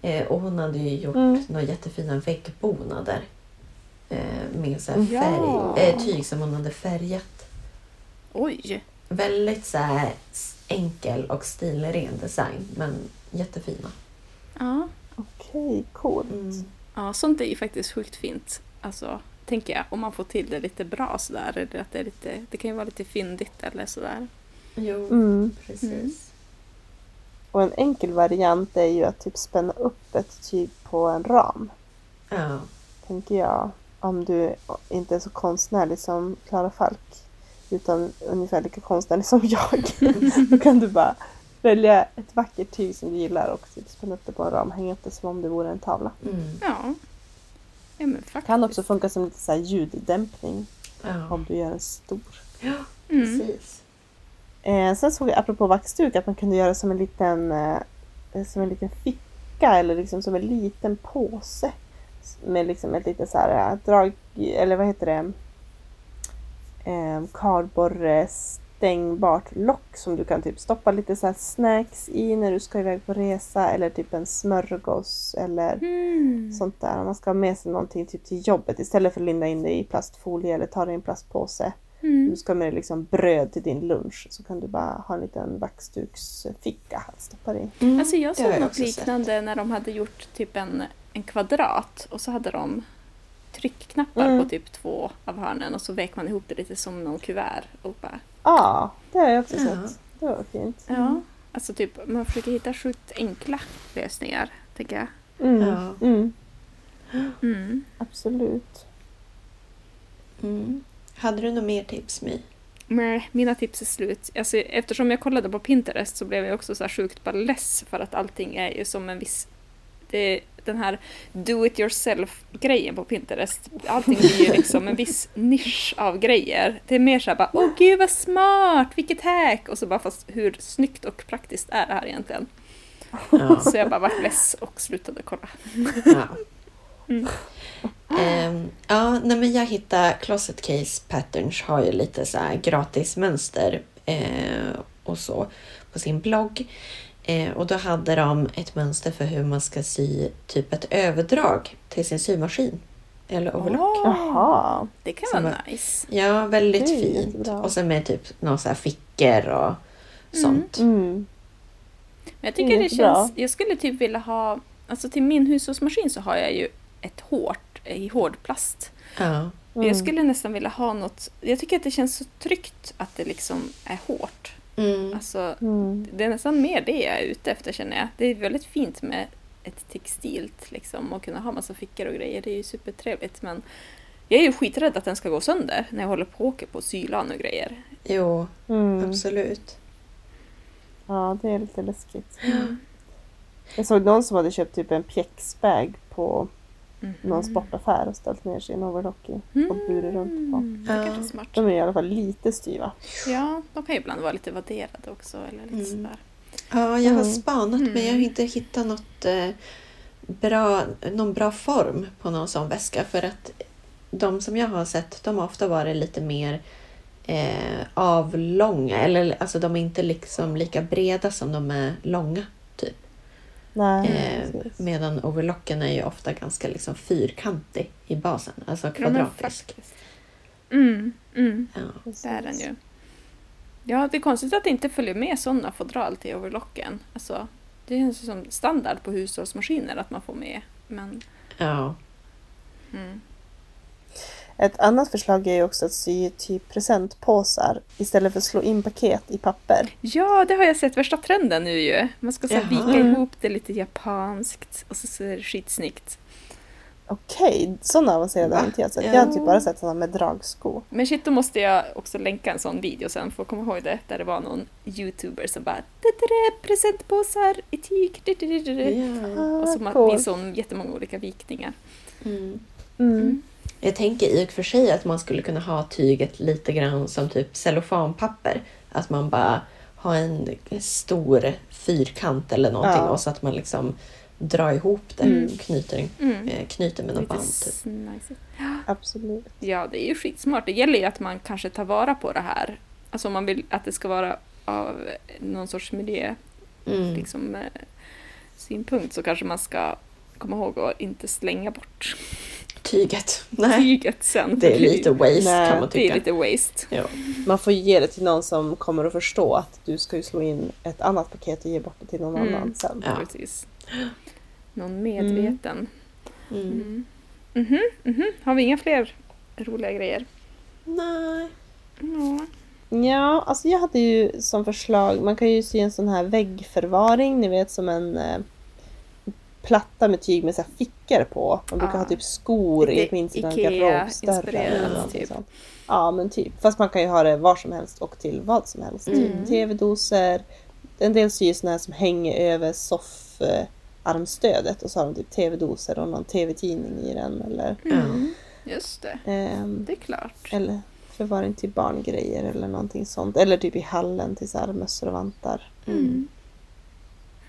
[SPEAKER 2] Eh, och hon hade ju gjort
[SPEAKER 3] Mm.
[SPEAKER 2] några jättefina väggbonader. Eh, med så
[SPEAKER 3] Ja.
[SPEAKER 2] färg, eh, tyg som hon hade färgat.
[SPEAKER 1] Oj!
[SPEAKER 2] Väldigt så här enkel och stilren design men jättefina.
[SPEAKER 1] Ja.
[SPEAKER 3] Okej, coolt.
[SPEAKER 2] Mm.
[SPEAKER 1] ja, sånt är ju faktiskt sjukt fint. Alltså, tänker jag, om man får till det lite bra sådär. Eller att det, är lite, det kan ju vara lite fyndigt eller sådär.
[SPEAKER 2] Jo,
[SPEAKER 3] Mm.
[SPEAKER 2] precis.
[SPEAKER 1] Mm.
[SPEAKER 3] Och en enkel variant är ju att typ spänna upp ett tyg på en ram.
[SPEAKER 2] Ja.
[SPEAKER 3] Tänker jag. Om du inte är så konstnärlig som Klara Falk. Utan ungefär lika konstnärlig som jag. Då kan du bara välja ett vackert tyg som du gillar och spänna upp det på en ram. Hänga upp det som om det vore en tavla.
[SPEAKER 2] Mm.
[SPEAKER 1] Ja. Ja men faktiskt.
[SPEAKER 3] Kan också funka som lite så här ljuddämpning
[SPEAKER 2] ja.
[SPEAKER 3] om du gör en stor.
[SPEAKER 2] Ja,
[SPEAKER 1] Mm.
[SPEAKER 2] precis.
[SPEAKER 3] Eh, sen såg jag apropå vaxduk att man kunde göra som en liten, eh, som en liten ficka eller liksom som en liten påse. Med liksom ett litet så här eh, drag, eller vad heter det? Eh, kardborre stängbart lock som du kan typ stoppa lite så här snacks i när du ska iväg på resa eller typ en smörgås eller
[SPEAKER 1] Mm.
[SPEAKER 3] sånt där. Om man ska ha med sig någonting typ till jobbet istället för att linda in det i plastfolie eller ta det i en plastpåse.
[SPEAKER 1] Mm.
[SPEAKER 3] Du ska med dig liksom bröd till din lunch så kan du bara ha en liten vaxduksficka att stoppa det i.
[SPEAKER 2] Mm.
[SPEAKER 1] Alltså jag såg något
[SPEAKER 2] också sett.
[SPEAKER 1] liknande när de hade gjort typ en, en kvadrat och så hade de tryckknappar
[SPEAKER 3] Mm.
[SPEAKER 1] på typ två av hörnen och så vek man ihop det lite som någon kuvert. Och bara,
[SPEAKER 3] Ja, det har jag också
[SPEAKER 2] Ja.
[SPEAKER 3] sett. Det var fint.
[SPEAKER 1] ja, alltså typ man försöker hitta sjukt enkla lösningar, tänker jag.
[SPEAKER 3] Mm.
[SPEAKER 2] Ja.
[SPEAKER 3] Mm,
[SPEAKER 1] Mm.
[SPEAKER 3] absolut.
[SPEAKER 2] Mm. Hade du några mer tips My?
[SPEAKER 1] Men mina tips är slut. Alltså, eftersom jag kollade på Pinterest så blev jag också så här sjukt bara less för att allting är ju som en viss... Det, den här do it yourself-grejen på Pinterest. Allting blir ju liksom en viss nisch av grejer. Det är mer såhär bara åh gud vad smart, vilket hack! Och så bara fast hur snyggt och praktiskt är det här egentligen?
[SPEAKER 2] Ja.
[SPEAKER 1] Så jag bara vart less och slutade kolla.
[SPEAKER 2] Ja.
[SPEAKER 1] Mm.
[SPEAKER 2] Ehm, ja, nej men jag hittade Closet Case Patterns har ju lite så här gratis mönster eh, och så på sin blogg. Eh, och då hade de ett mönster för hur man ska sy typ ett överdrag till sin symaskin. Eller overlock.
[SPEAKER 3] Jaha.
[SPEAKER 1] Det kan vara
[SPEAKER 2] var-
[SPEAKER 1] nice.
[SPEAKER 2] Ja, väldigt
[SPEAKER 3] Det
[SPEAKER 2] fint. Och sen med typ några så här fickor och
[SPEAKER 1] Mm.
[SPEAKER 2] sånt.
[SPEAKER 3] Mm.
[SPEAKER 1] Men jag tycker det
[SPEAKER 3] Jättebra.
[SPEAKER 1] känns... Jag skulle typ vilja ha... Alltså till min hushållsmaskin så har jag ju ett hårt i hårdplast.
[SPEAKER 2] Ja.
[SPEAKER 1] Jag skulle nästan vilja ha något... Jag tycker att det känns så tryggt att det liksom är hårt.
[SPEAKER 2] Mm.
[SPEAKER 1] Alltså,
[SPEAKER 3] Mm.
[SPEAKER 1] det är nästan mer det jag är ute efter känner jag. Det är väldigt fint med ett textilt liksom och kunna ha massa fickor och grejer. Det är ju supertrevligt men Jag är ju skiträdd att den ska gå sönder när jag håller på och åker på sylan och grejer.
[SPEAKER 2] Jo,
[SPEAKER 3] Mm.
[SPEAKER 2] absolut.
[SPEAKER 3] Ja, det är lite läskigt. Jag såg någon som hade köpt typ en pjäxbag på
[SPEAKER 1] Mhm.
[SPEAKER 3] någon sportaffär och ställt ner sin overlock i och burit runt på.
[SPEAKER 1] Mm, det
[SPEAKER 2] Ja.
[SPEAKER 1] smart.
[SPEAKER 3] De är i alla fall lite styva.
[SPEAKER 1] Ja, de kan ju ibland vara lite vadderade också. Eller lite
[SPEAKER 2] Mm.
[SPEAKER 1] sådär.
[SPEAKER 2] Ja, jag har
[SPEAKER 3] Mm.
[SPEAKER 2] spanat men jag har
[SPEAKER 1] Mm.
[SPEAKER 2] inte hittat något eh, bra, någon bra form på någon sån väska. För att de som jag har sett, de har ofta varit lite mer eh, avlånga. Eller alltså de är inte liksom lika breda som de är långa.
[SPEAKER 3] Nej,
[SPEAKER 2] Eh, medan overlocken är ju ofta ganska liksom fyrkantig i basen. Alltså
[SPEAKER 1] Ja,
[SPEAKER 2] kvadratisk.
[SPEAKER 1] faktiskt. Mm, mm,
[SPEAKER 2] Ja.
[SPEAKER 1] Det är den ju. Ja, det är konstigt att det inte följer med sådana fodral till overlocken. Alltså, det är ju som standard på hushållsmaskiner att man får med. Men,
[SPEAKER 2] ja.
[SPEAKER 1] mm.
[SPEAKER 3] Ett annat förslag är ju också att sy typ presentpåsar istället för att slå in paket i papper.
[SPEAKER 1] Ja, det har jag sett värsta trenden nu ju. Man ska så här vika
[SPEAKER 3] Mm.
[SPEAKER 1] ihop det lite japanskt och så ser det skitsnyggt.
[SPEAKER 3] Okej, sådana avancerade har inte jag sett.
[SPEAKER 2] Ja.
[SPEAKER 3] Jag har typ bara sett sådana med dragsko.
[SPEAKER 1] Men shit, då måste jag också länka en sån video sen för att komma ihåg det. Där det var någon youtuber som bara "Da-da-da, presentpåsar i tyg. da-da-da-da-da."
[SPEAKER 2] ja.
[SPEAKER 1] Och så man
[SPEAKER 3] cool.
[SPEAKER 1] finns hon jättemånga olika vikningar.
[SPEAKER 2] Mm.
[SPEAKER 3] Mm.
[SPEAKER 2] Jag tänker i och för sig att man skulle kunna ha tyget lite grann som typ cellofanpapper. Att man bara har en stor fyrkant eller någonting
[SPEAKER 3] Ja.
[SPEAKER 2] och så att man liksom drar ihop det
[SPEAKER 1] Mm.
[SPEAKER 2] och knyter,
[SPEAKER 1] Mm.
[SPEAKER 2] eh, knyter med något band. Typ.
[SPEAKER 1] snajsigt.
[SPEAKER 3] Absolut.
[SPEAKER 1] Ja, det är ju skitsmart. Det gäller ju att man kanske tar vara på det här. Alltså om man vill att det ska vara av någon sorts miljö
[SPEAKER 2] Mm.
[SPEAKER 1] liksom, eh, synpunkt så kanske man ska komma ihåg att inte slänga bort
[SPEAKER 2] Tyget. Nej,
[SPEAKER 1] tyget sen.
[SPEAKER 2] det är lite waste
[SPEAKER 3] Nej,
[SPEAKER 2] kan man
[SPEAKER 1] Det är
[SPEAKER 2] tycka.
[SPEAKER 1] lite waste.
[SPEAKER 2] Ja.
[SPEAKER 3] Man får ge det till någon som kommer att förstå att du ska ju slå in ett annat paket och ge bort det till någon
[SPEAKER 1] Mm.
[SPEAKER 3] annan sen.
[SPEAKER 2] Ja.
[SPEAKER 1] Precis. Någon medveten.
[SPEAKER 2] Mm.
[SPEAKER 1] Mm. Mhm, mhm. Har vi inga fler roliga grejer?
[SPEAKER 2] Nej.
[SPEAKER 1] Ja.
[SPEAKER 3] Ja, alltså jag hade ju som förslag, man kan ju sy en sån här väggförvaring, ni vet som en eh, platta med tyg med så här fickor på. Man brukar
[SPEAKER 1] Ja.
[SPEAKER 3] ha typ skor i
[SPEAKER 1] Lite
[SPEAKER 3] minst en
[SPEAKER 1] Ikea-inspirerat,
[SPEAKER 3] garderobsdörr eller någonting
[SPEAKER 1] typ.
[SPEAKER 3] Ja, men typ. Fast man kan ju ha det var som helst och till vad som helst.
[SPEAKER 2] Mm.
[SPEAKER 3] Typ tv-doser. En del syr såna här som hänger över soffarmstödet och så har de typ tv-doser och någon tv-tidning i den eller,
[SPEAKER 1] Mm. Just det,
[SPEAKER 3] ehm,
[SPEAKER 1] det är klart.
[SPEAKER 3] eller förvaring till barngrejer eller någonting sånt. Eller typ i hallen till så här mössor och vantar.
[SPEAKER 2] Mm.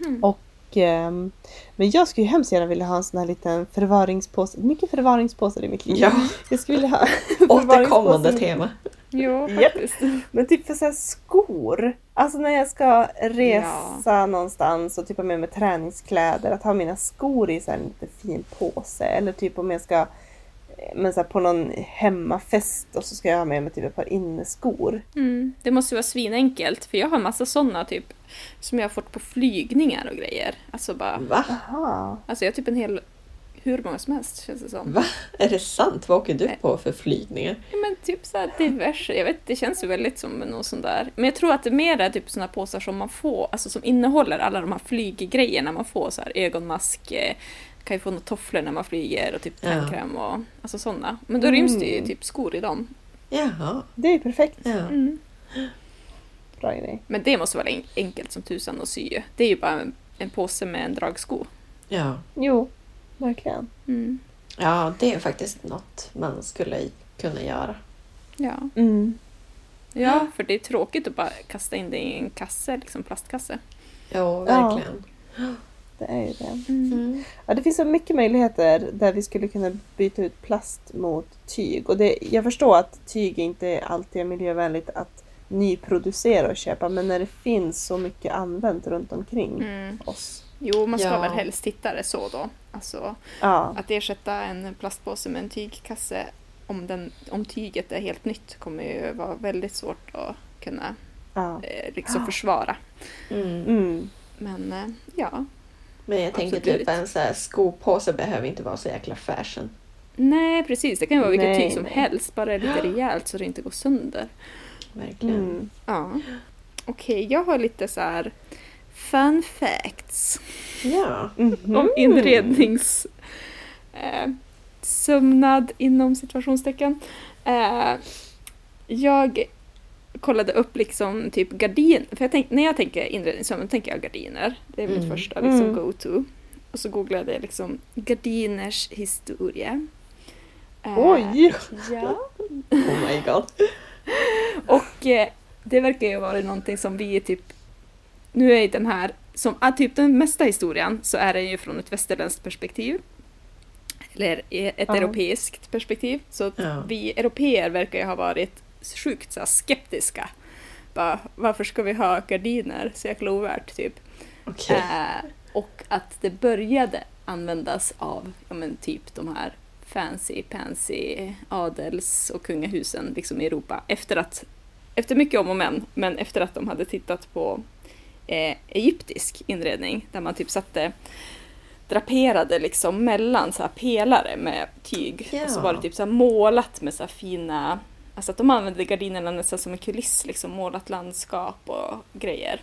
[SPEAKER 1] Mm.
[SPEAKER 3] Och, ehm, men jag skulle ju hemskt gärna vilja ha en sån här liten förvaringspåse. Mycket förvaringspåsar i mitt liv.
[SPEAKER 2] Ja,
[SPEAKER 3] Jag skulle vilja ha
[SPEAKER 2] återkommande tema.
[SPEAKER 1] Jo,
[SPEAKER 3] Japp.
[SPEAKER 1] faktiskt.
[SPEAKER 3] Men typ för så här skor. Alltså när jag ska resa någonstans och typ ha med mig träningskläder. Att ha mina skor i så här en lite fin påse. Eller typ om jag ska eh, men så här på någon hemmafest och så ska jag ha med mig typ ett par inneskor.
[SPEAKER 1] Mm. Det måste vara svinenkelt, för jag har en massa sådana typ som jag har fått på flygningar och grejer. Alltså bara,
[SPEAKER 2] Va?
[SPEAKER 3] Aha.
[SPEAKER 1] alltså jag har typ en hel, hur många som helst känns det som.
[SPEAKER 2] Va? Är det sant? Vad åker du
[SPEAKER 1] Nej.
[SPEAKER 2] på för flygningar?
[SPEAKER 1] Ja, men typ så här diverse, jag vet det känns ju väldigt som någon sån där. Men jag tror att det mer är typ såna påsar som man får, alltså som innehåller alla de här flyggrejerna man får. Så här ögonmask, eh, kan ju få några tofflor när man flyger och typ
[SPEAKER 2] Ja.
[SPEAKER 1] tandkräm och alltså sådana. Men då ryms det ju
[SPEAKER 3] Mm.
[SPEAKER 1] typ skor i dem.
[SPEAKER 2] Jaha.
[SPEAKER 3] Det är ju perfekt.
[SPEAKER 2] Ja.
[SPEAKER 1] Mm.
[SPEAKER 3] Bra grej.
[SPEAKER 1] Men det måste vara en- enkelt som tusan att sy. Det är ju bara en, en påse med en dragsko.
[SPEAKER 2] ja.
[SPEAKER 3] Jo, verkligen.
[SPEAKER 1] Mm.
[SPEAKER 2] Ja, det är faktiskt något man skulle kunna göra.
[SPEAKER 1] Ja.
[SPEAKER 3] Mm.
[SPEAKER 1] ja, för det är tråkigt att bara kasta in det i en kasse, liksom plastkasse.
[SPEAKER 2] Ja, verkligen.
[SPEAKER 3] Det är ju det.
[SPEAKER 2] Mm.
[SPEAKER 3] Ja, det finns så mycket möjligheter där vi skulle kunna byta ut plast mot tyg. Och det, jag förstår att tyg inte alltid är miljövänligt att nyproducera och köpa. Men när det finns så mycket använt runt omkring
[SPEAKER 1] Mm.
[SPEAKER 3] oss.
[SPEAKER 1] Jo, man ska
[SPEAKER 2] Ja.
[SPEAKER 1] väl helst hitta det så då. Alltså
[SPEAKER 3] Ja,
[SPEAKER 1] att ersätta en plastpåse med en tygkasse om, den, om tyget är helt nytt kommer ju vara väldigt svårt att kunna
[SPEAKER 3] ja.
[SPEAKER 1] eh, liksom försvara.
[SPEAKER 2] Mm.
[SPEAKER 3] Mm.
[SPEAKER 1] Men eh, ja,
[SPEAKER 2] Men jag tänker
[SPEAKER 1] Absolut.
[SPEAKER 2] typ en så här skopåse behöver inte vara så jäkla fashion.
[SPEAKER 1] nej precis. Det kan ju vara vilket
[SPEAKER 3] Nej,
[SPEAKER 1] tyg som
[SPEAKER 3] nej.
[SPEAKER 1] helst, bara lite rejält så det inte går sönder.
[SPEAKER 2] Verkligen.
[SPEAKER 3] Mm.
[SPEAKER 1] Ja. Okej, jag har lite så här fun facts
[SPEAKER 2] Ja.
[SPEAKER 3] Mhm.
[SPEAKER 1] om inrednings... Eh, sömnad inom situationstecken. Eh, jag kollade upp liksom typ gardin, för jag tänk, när jag tänker inredningssömn tänker jag gardiner. Det är mitt
[SPEAKER 2] Mm.
[SPEAKER 1] första liksom
[SPEAKER 3] Mm.
[SPEAKER 1] go-to. Och så googlade jag liksom gardiners historia. Eh,
[SPEAKER 3] Oj!
[SPEAKER 1] Ja.
[SPEAKER 2] Oh my god.
[SPEAKER 1] Och eh, det verkar ju vara någonting som vi typ... Nu är den här, som ah, typ den mesta historien så är den ju från ett västerländskt perspektiv. Eller ett
[SPEAKER 3] Ja.
[SPEAKER 1] europeiskt perspektiv. Så
[SPEAKER 2] Ja.
[SPEAKER 1] vi europeer verkar ju ha varit sjukt så skeptiska. Bara, varför ska vi ha gardiner? Så jäkla ovärt typ.
[SPEAKER 2] Okej.
[SPEAKER 1] Eh, och att det började användas av ja, men typ de här fancy pansy adels och kungahusen liksom i Europa efter att efter mycket om och men, men efter att de hade tittat på eh, egyptisk inredning där man typ satte draperade liksom mellan så här pelare med tyg och så var det typ så målat med så fina Alltså att de använde gardinerna nästan som en kuliss, liksom målat landskap och grejer.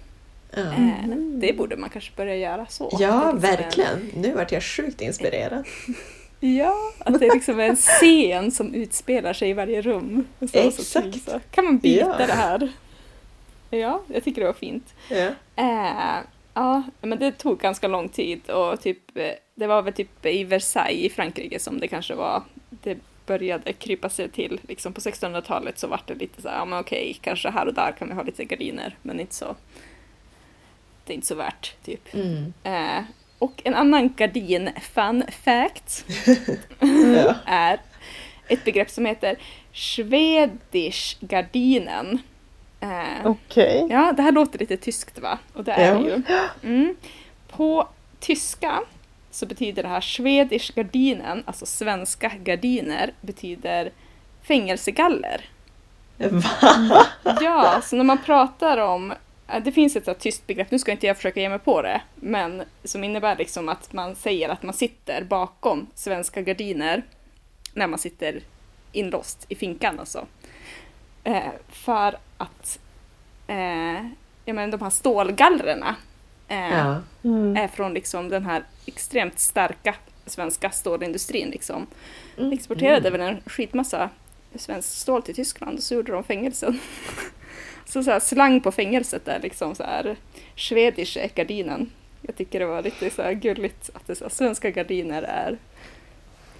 [SPEAKER 1] Eh, det borde man kanske börja göra så.
[SPEAKER 2] Ja,
[SPEAKER 1] liksom
[SPEAKER 2] verkligen. Nu vart jag sjukt inspirerad.
[SPEAKER 1] Ja, att det är liksom en scen som utspelar sig i varje rum. Så,
[SPEAKER 2] Exakt.
[SPEAKER 1] Så, så kan man byta
[SPEAKER 2] Ja.
[SPEAKER 1] det här. Ja, jag tycker det var fint.
[SPEAKER 2] Ja.
[SPEAKER 1] Eh, ja, men det tog ganska lång tid och typ, eh, det var väl typ i Versailles i Frankrike som det kanske var, det började krypa sig till. Liksom på 1600-talet så var det lite så här, ja men okej, kanske här och där kan vi ha lite gardiner, men inte så. Det är inte så värt, typ.
[SPEAKER 2] Mm.
[SPEAKER 1] Eh, och en annan gardin fun fact
[SPEAKER 2] Ja.
[SPEAKER 1] är ett begrepp som heter Schwedisch gardinen. Eh,
[SPEAKER 3] Okej.
[SPEAKER 1] Ja, det här låter lite tyskt va? Och det är
[SPEAKER 2] Ja.
[SPEAKER 1] ju. Mm. På tyska så betyder det här Schwedisch gardinen, alltså svenska gardiner, betyder fängelsegaller.
[SPEAKER 2] Va?
[SPEAKER 1] Ja, så när man pratar om eh, det finns ett så tyst begrepp, nu ska inte jag försöka ge mig på det, men som innebär liksom att man säger att man sitter bakom svenska gardiner när man sitter inlåst i finkan alltså. Eh, för att eh, jag menar, de här stålgallrarna eh,
[SPEAKER 2] Ja.
[SPEAKER 3] Mm.
[SPEAKER 1] är från liksom den här extremt starka svenska stålindustrin. Liksom.
[SPEAKER 2] Mm.
[SPEAKER 1] Exporterade väl en skitmassa svensk stål till Tyskland och så gjorde de fängelsen. så, så här, slang på fängelset är liksom så här Schwedische gardinen. Jag tycker det var lite så här gulligt att det så här, svenska gardiner är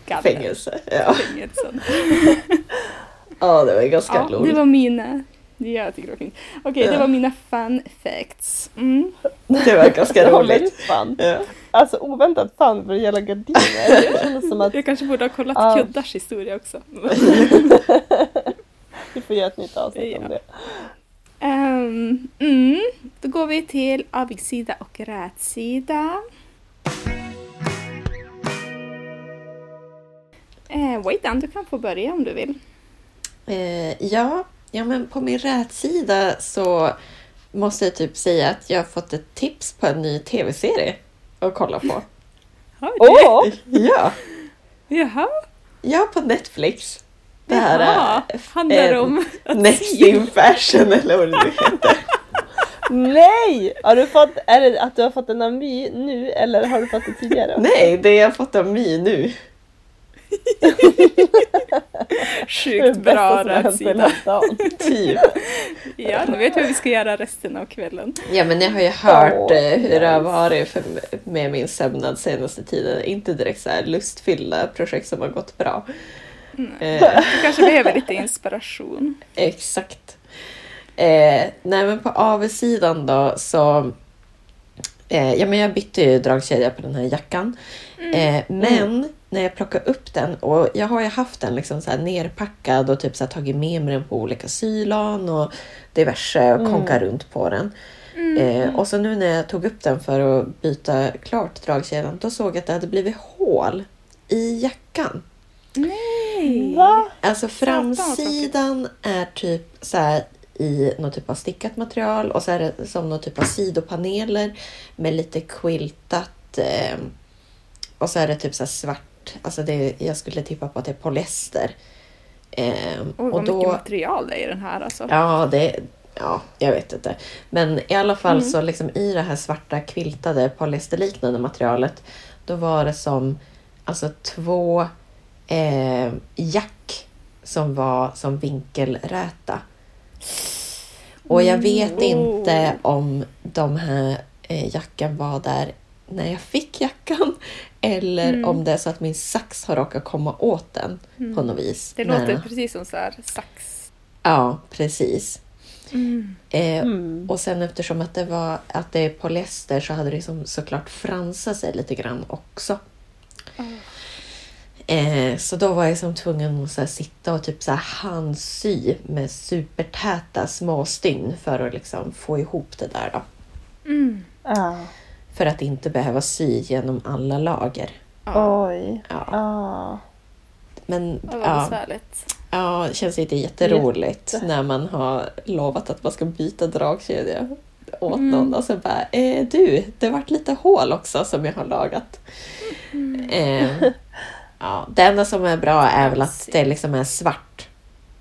[SPEAKER 1] galler.
[SPEAKER 2] Fängelse. Ja.
[SPEAKER 1] Fängelsen.
[SPEAKER 2] ja, det var ganska
[SPEAKER 1] Ja, det
[SPEAKER 2] roligt.
[SPEAKER 1] var mina. Ja, jag tycker det var fint. Okej, det
[SPEAKER 2] Ja.
[SPEAKER 1] var mina fun facts. Mm.
[SPEAKER 2] Det var ganska
[SPEAKER 3] Det
[SPEAKER 2] roligt.
[SPEAKER 3] fun.
[SPEAKER 2] Ja.
[SPEAKER 3] Alltså oväntat fun för det gäller gardiner. Det kändes som att
[SPEAKER 1] Jag kanske borde ha kollat
[SPEAKER 3] Ja.
[SPEAKER 1] kuddars historia också.
[SPEAKER 3] vi får göra ett nytt avsnitt
[SPEAKER 1] Ja.
[SPEAKER 3] om det.
[SPEAKER 1] Ehm, mm, då går vi till avigsida och rätsida. Eh, Waitan, du kan få börja om du vill.
[SPEAKER 2] Eh, ja, ja, men på min rätsida så måste jag typ säga att jag har fått ett tips på en ny tv-serie att kolla på.
[SPEAKER 1] Har?
[SPEAKER 3] Åh!
[SPEAKER 2] Ja,
[SPEAKER 1] Jaha,
[SPEAKER 2] ja på Netflix. Det här
[SPEAKER 1] Jaha.
[SPEAKER 2] är
[SPEAKER 1] handlar
[SPEAKER 2] eh,
[SPEAKER 1] om
[SPEAKER 2] Next in fashion eller vad det heter.
[SPEAKER 3] Nej! Har du fått, är det att du har fått en My nu eller har du fått det tidigare?
[SPEAKER 2] Nej, det jag fått av My nu.
[SPEAKER 1] Sjukt
[SPEAKER 3] det
[SPEAKER 1] bra rätsida.
[SPEAKER 2] Typ.
[SPEAKER 1] Ja, nu vet vi vad vi ska göra resten av kvällen.
[SPEAKER 2] Ja, men jag har ju hört eh, hur det har varit för, med min sömnad senaste tiden. Inte direkt så här lustfyllda projekt som har gått bra. Eh,
[SPEAKER 1] Du kanske behöver lite inspiration.
[SPEAKER 2] Exakt. Eh, nej men på AV-sidan då så eh, ja, men jag bytte ju dragkedja på den här jackan. Eh, men när jag plockade upp den och jag har ju haft den liksom så här nerpackad och typ så här tagit med mig den på olika sylan och diverse och
[SPEAKER 3] Mm.
[SPEAKER 2] konka runt på den. Eh, och så nu när jag tog upp den för att byta klart dragkedjan då såg jag att det hade blivit hål i jackan.
[SPEAKER 1] Nej!
[SPEAKER 3] Va?
[SPEAKER 2] Alltså framsidan är typ så här i någon typ av stickat material och så är det som någon typ av sidopaneler med lite quiltat eh, och så är det typ så här Alltså det, jag skulle tippa på att det är polyester. Eh,
[SPEAKER 1] Oj,
[SPEAKER 2] och
[SPEAKER 1] vad mycket
[SPEAKER 2] då,
[SPEAKER 1] material det är i den här alltså.
[SPEAKER 2] ja, det, ja, jag vet inte. Men i alla fall
[SPEAKER 1] Mm.
[SPEAKER 2] så liksom i det här svarta quiltade polyesterliknande materialet då var det som alltså två eh, jack som var som vinkelräta. Och jag vet
[SPEAKER 1] Mm.
[SPEAKER 2] inte om de här eh, jackan var där när jag fick jackan eller
[SPEAKER 1] Mm.
[SPEAKER 2] om det är så att min sax har råkat komma åt den på något vis.
[SPEAKER 1] Det låter
[SPEAKER 2] den-
[SPEAKER 1] precis som så här sax.
[SPEAKER 2] Ja, precis. Eh,
[SPEAKER 3] Mm.
[SPEAKER 2] och sen eftersom att det, var, att det är polyester så hade det liksom såklart fransat sig lite grann också.
[SPEAKER 1] Ah.
[SPEAKER 2] Eh, så då var jag som tvungen att så här, sitta och typ så här handsy med supertäta småstygn för att liksom få ihop det där. Då.
[SPEAKER 1] Mm.
[SPEAKER 3] Ah.
[SPEAKER 2] För att inte behöva sy genom alla lager.
[SPEAKER 1] Ja,
[SPEAKER 3] Oj.
[SPEAKER 2] Ja, men
[SPEAKER 1] det var
[SPEAKER 2] ja,
[SPEAKER 1] besvärligt.
[SPEAKER 2] ja, det känns inte jätteroligt
[SPEAKER 3] Jätte.
[SPEAKER 2] när man har lovat att man ska byta dragkedja åt
[SPEAKER 1] Mm.
[SPEAKER 2] någon och så bara eh, du, det vart lite hål också som jag har lagat.
[SPEAKER 1] Mm.
[SPEAKER 2] Eh, ja, det enda som är bra är väl att det liksom är svart.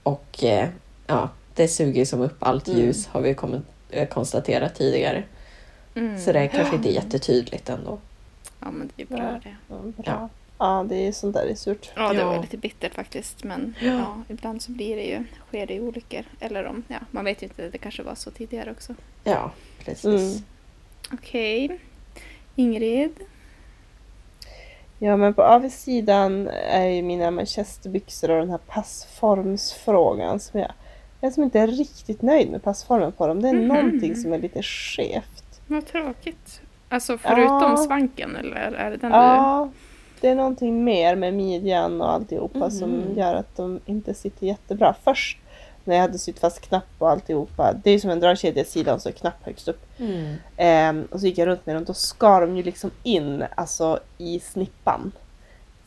[SPEAKER 2] Och eh, ja, det suger ju som upp allt
[SPEAKER 3] Mm.
[SPEAKER 2] ljus har vi kommit, eh, konstaterat tidigare.
[SPEAKER 1] Mm.
[SPEAKER 2] Så det är kanske inte jättetydligt ändå.
[SPEAKER 1] Ja, men det är bra
[SPEAKER 3] Ja.
[SPEAKER 1] det.
[SPEAKER 3] Ja, bra.
[SPEAKER 2] Ja.
[SPEAKER 3] Det är sånt där är surt.
[SPEAKER 1] Ja, det var lite bittert faktiskt. Men
[SPEAKER 2] Ja.
[SPEAKER 1] ja. ibland så blir det ju, sker det ju olyckor. Eller om, ja, man vet ju inte, det kanske var så tidigare också.
[SPEAKER 2] Ja, precis.
[SPEAKER 3] Mm.
[SPEAKER 1] Okej. Ingrid?
[SPEAKER 3] Ja men på avsidan är ju mina manchesterbyxor och den här passformsfrågan som jag, jag är som inte är riktigt nöjd med passformen på dem. Det är
[SPEAKER 1] Mhm.
[SPEAKER 3] någonting som är lite skevt.
[SPEAKER 1] Vad tråkigt. Alltså förutom
[SPEAKER 3] Ja.
[SPEAKER 1] svanken eller är det den du...
[SPEAKER 3] Ja, det är någonting mer med midjan och alltihopa
[SPEAKER 2] Mhm.
[SPEAKER 3] som gör att de inte sitter jättebra. Först när jag hade sytt fast knapp och alltihopa, det är som en dragkedja i sidan så är knapp högst upp.
[SPEAKER 2] Mm.
[SPEAKER 3] Ehm, och så gick jag runt med dem, då skar de ju liksom in alltså i snippan.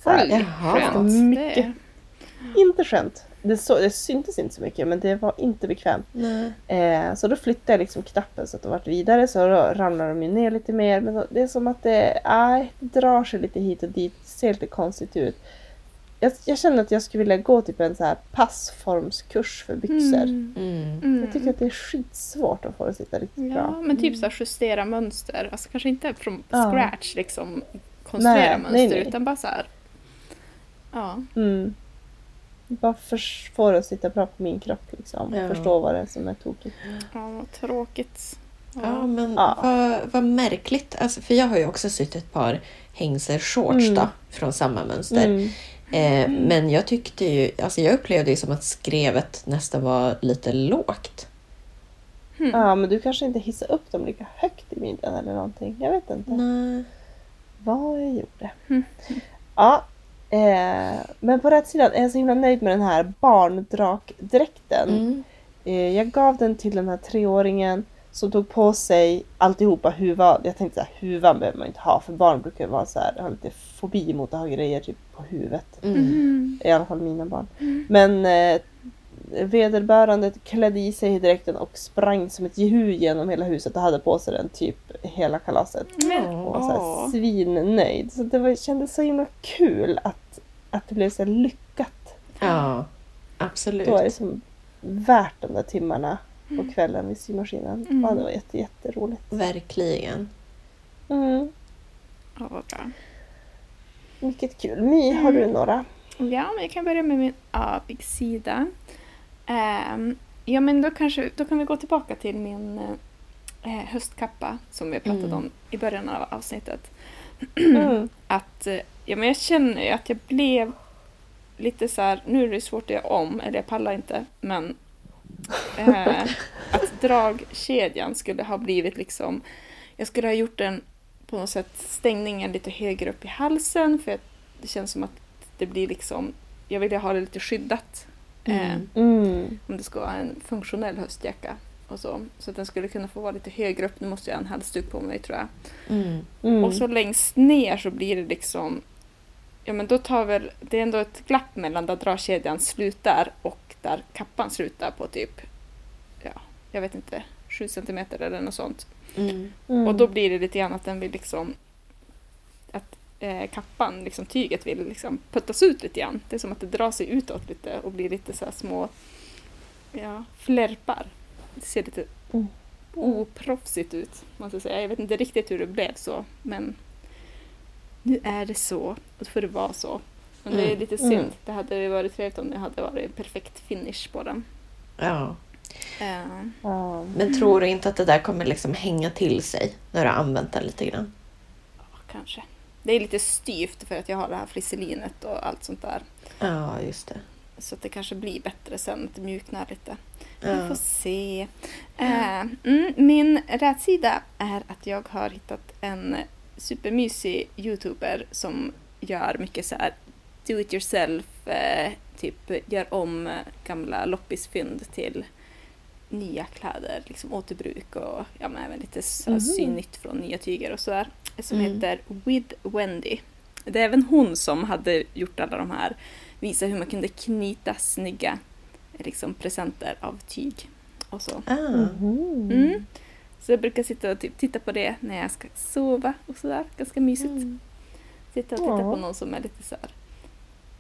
[SPEAKER 3] Så här,
[SPEAKER 1] Oj,
[SPEAKER 2] Jaha.
[SPEAKER 1] skönt.
[SPEAKER 3] Mycket. Inte skönt. Det, så, det syntes inte så mycket men det var inte bekvämt. Eh, så då flyttade jag liksom knappen så att de vart vidare så då ramlade de ju ner lite mer. Men det är som att det, nej, det drar sig lite hit och dit. Det ser lite konstigt ut. Jag, jag känner att jag skulle vilja gå typ en så här passformskurs för byxor.
[SPEAKER 1] Mm.
[SPEAKER 2] Mm.
[SPEAKER 1] Mm.
[SPEAKER 3] Jag tycker att det är skitsvårt att få det att sitta riktigt
[SPEAKER 1] Ja,
[SPEAKER 3] bra.
[SPEAKER 1] men typ så här justera mönster. Alltså kanske inte från
[SPEAKER 3] Ja.
[SPEAKER 1] scratch liksom konstruera
[SPEAKER 3] Nej,
[SPEAKER 1] mönster
[SPEAKER 3] nej, nej.
[SPEAKER 1] utan bara så här. Ja.
[SPEAKER 3] Mm. Bara för, få det att sitta bra på min kropp liksom.
[SPEAKER 2] Ja.
[SPEAKER 3] Förstå vad det är som är tokigt.
[SPEAKER 1] ja, vad tråkigt.
[SPEAKER 2] Ja, men
[SPEAKER 3] Ja.
[SPEAKER 2] Vad, vad märkligt. Alltså, för jag har ju också sytt ett par hängselshorts
[SPEAKER 3] Mm.
[SPEAKER 2] då, från samma mönster.
[SPEAKER 3] Mm.
[SPEAKER 2] Eh, men jag tyckte ju, alltså jag upplevde ju som att skrevet nästan var lite lågt.
[SPEAKER 1] Hmm.
[SPEAKER 3] Ja, men du kanske inte hissar upp dem lika högt i midjan eller någonting. Jag vet inte.
[SPEAKER 2] Nej.
[SPEAKER 3] vad jag gjorde.
[SPEAKER 1] Mm.
[SPEAKER 3] Ja, eh, men på rätt sida är jag så himla nöjd med den här barndrakdräkten.
[SPEAKER 2] Mm.
[SPEAKER 3] Eh, jag gav den till den här treåringen som tog på sig alltihopa huva. Jag tänkte så här, huvan behöver man inte ha för barn brukar vara så här, ha lite fobi mot att ha grejer typ på huvudet.
[SPEAKER 2] Mm.
[SPEAKER 1] Mm.
[SPEAKER 3] I alla fall mina barn. Men eh, vederbörande klädde i sig dräkten och sprang som ett jehu genom hela huset och hade på sig den typ hela kalaset.
[SPEAKER 1] Men,
[SPEAKER 3] Och var så här svinnöjd. Så det var, kändes så himla kul att, att det blev så lyckat.
[SPEAKER 2] Ja, absolut.
[SPEAKER 3] Då är det som värt de där timmarna på kvällen vid symaskinen.
[SPEAKER 1] Mm.
[SPEAKER 3] Ja, det var jätte, jätteroligt.
[SPEAKER 2] Verkligen.
[SPEAKER 3] Mm,
[SPEAKER 1] Ja, vad bra.
[SPEAKER 3] mycket kul. My, har du några?
[SPEAKER 1] Ja, men jag kan börja med min avigsida. Um, ja, men då, kanske, då kan vi gå tillbaka till min eh, höstkappa som vi pratade
[SPEAKER 2] Mm.
[SPEAKER 1] om i början av avsnittet.
[SPEAKER 3] Mm.
[SPEAKER 1] Att eh, ja, men jag känner ju att jag blev lite så här, nu är det svårt att göra om, eller jag pallar inte, men eh, att dragkedjan skulle ha blivit liksom, jag skulle ha gjort den på något sätt stängningen lite högre upp i halsen för att det känns som att det blir liksom, jag vill ha det lite skyddat. Eh,
[SPEAKER 2] Mm.
[SPEAKER 3] Mm.
[SPEAKER 1] om det ska vara en funktionell höstjacka. Och så, så att den skulle kunna få vara lite högre upp. Nu måste jag ha en halsduk på mig tror jag.
[SPEAKER 2] Mm.
[SPEAKER 3] Mm.
[SPEAKER 1] Och så längst ner så blir det liksom... Ja men då tar väl... Det är ändå ett glapp mellan där dragkedjan slutar och där kappan slutar på typ... Ja, jag vet inte. 7 centimeter eller något sånt.
[SPEAKER 2] Mm.
[SPEAKER 3] Mm.
[SPEAKER 1] Och då blir det lite grann att den vill liksom... Att eh, kappan, liksom tyget vill liksom puttas ut lite grann. Det är som att det drar sig utåt lite och blir lite så här små... Ja, flärpar. Det ser lite
[SPEAKER 3] Mm.
[SPEAKER 1] oproffsigt ut, måste jag säga. Jag vet inte riktigt hur det blev så, men nu är det så och då får det vara så. Men det är
[SPEAKER 2] Mm.
[SPEAKER 1] lite synd.
[SPEAKER 3] Mm.
[SPEAKER 1] Det hade ju varit trevligt om det hade varit perfekt finish på den.
[SPEAKER 2] Ja.
[SPEAKER 3] Ja.
[SPEAKER 2] Men tror du inte att det där kommer liksom hänga till sig när du har använt den lite grann?
[SPEAKER 1] ja, kanske. Det är lite styvt för att jag har det här flisselinet och allt sånt där.
[SPEAKER 2] Ja, just det.
[SPEAKER 1] Så att det kanske blir bättre sen, att det mjuknar lite. Vi
[SPEAKER 2] Ja.
[SPEAKER 1] får se. Eh, mm, min rätsida är att jag har hittat en supermysig youtuber som gör mycket så här do it yourself, eh, typ gör om eh, gamla loppisfynd till nya kläder, liksom återbruk och ja, men även lite så
[SPEAKER 3] Mhm.
[SPEAKER 1] sy nytt från nya tyger och sådär. Som
[SPEAKER 2] Mm.
[SPEAKER 1] heter With Wendy. Det är även hon som hade gjort alla de här, visa hur man kunde knyta snygga liksom, presenter av tyg. Och så.
[SPEAKER 3] Mhm.
[SPEAKER 1] Mm. Så jag brukar sitta och typ titta på det när jag ska sova och sådär. Ganska mysigt.
[SPEAKER 2] Mm.
[SPEAKER 1] Sitta och titta
[SPEAKER 3] Ja.
[SPEAKER 1] på någon som är lite så här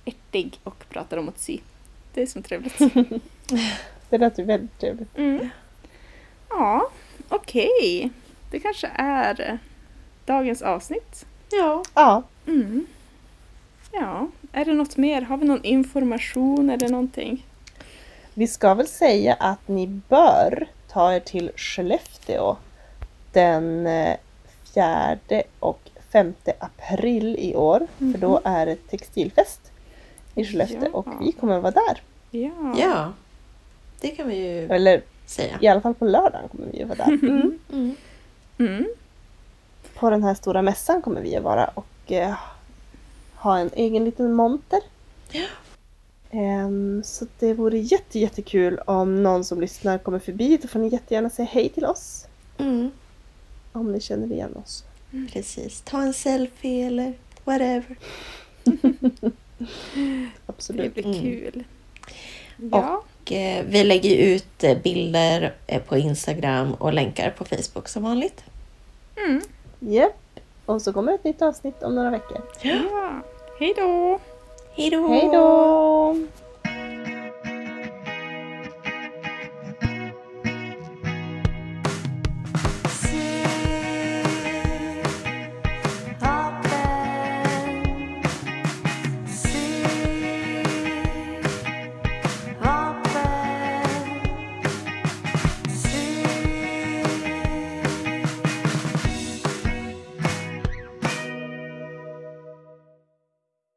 [SPEAKER 1] ärtig och pratar om att sy. Det är som trevligt.
[SPEAKER 3] Det ju väldigt trevligt.
[SPEAKER 1] Mm. Ja, okej. Det kanske är eh, dagens avsnitt.
[SPEAKER 2] Ja.
[SPEAKER 3] Ja,
[SPEAKER 1] Mm. Ja, är det något mer? Har vi någon information eller någonting?
[SPEAKER 3] vi ska väl säga att ni bör ta er till Skellefteå den eh, 4 och 5 april i år. För då är det textilfest i Skellefteå
[SPEAKER 1] Ja.
[SPEAKER 3] och vi kommer vara där.
[SPEAKER 1] Ja.
[SPEAKER 2] ja, det kan vi ju
[SPEAKER 3] Eller
[SPEAKER 2] säga.
[SPEAKER 3] i alla fall på lördagen kommer vi att vara där. Mm.
[SPEAKER 2] Mm.
[SPEAKER 1] Mm.
[SPEAKER 3] På den här stora mässan kommer vi att vara och eh, ha en egen liten monter. Ehm, så det vore jätte, jättekul om någon som lyssnar kommer förbi. Då får ni jättegärna säga hej till oss.
[SPEAKER 2] Mm.
[SPEAKER 3] Om ni känner igen oss.
[SPEAKER 2] Precis. Ta en selfie eller whatever.
[SPEAKER 1] Det
[SPEAKER 3] Absolut.
[SPEAKER 1] blir
[SPEAKER 2] Mm.
[SPEAKER 1] kul. Ja.
[SPEAKER 2] Och, vi lägger ut eh, bilder eh, på Instagram och länkar på Facebook som vanligt.
[SPEAKER 1] Mm.
[SPEAKER 3] Japp. Och så kommer ett nytt avsnitt om några veckor.
[SPEAKER 1] ja. Hej då!
[SPEAKER 2] Hej då!
[SPEAKER 3] Hej då!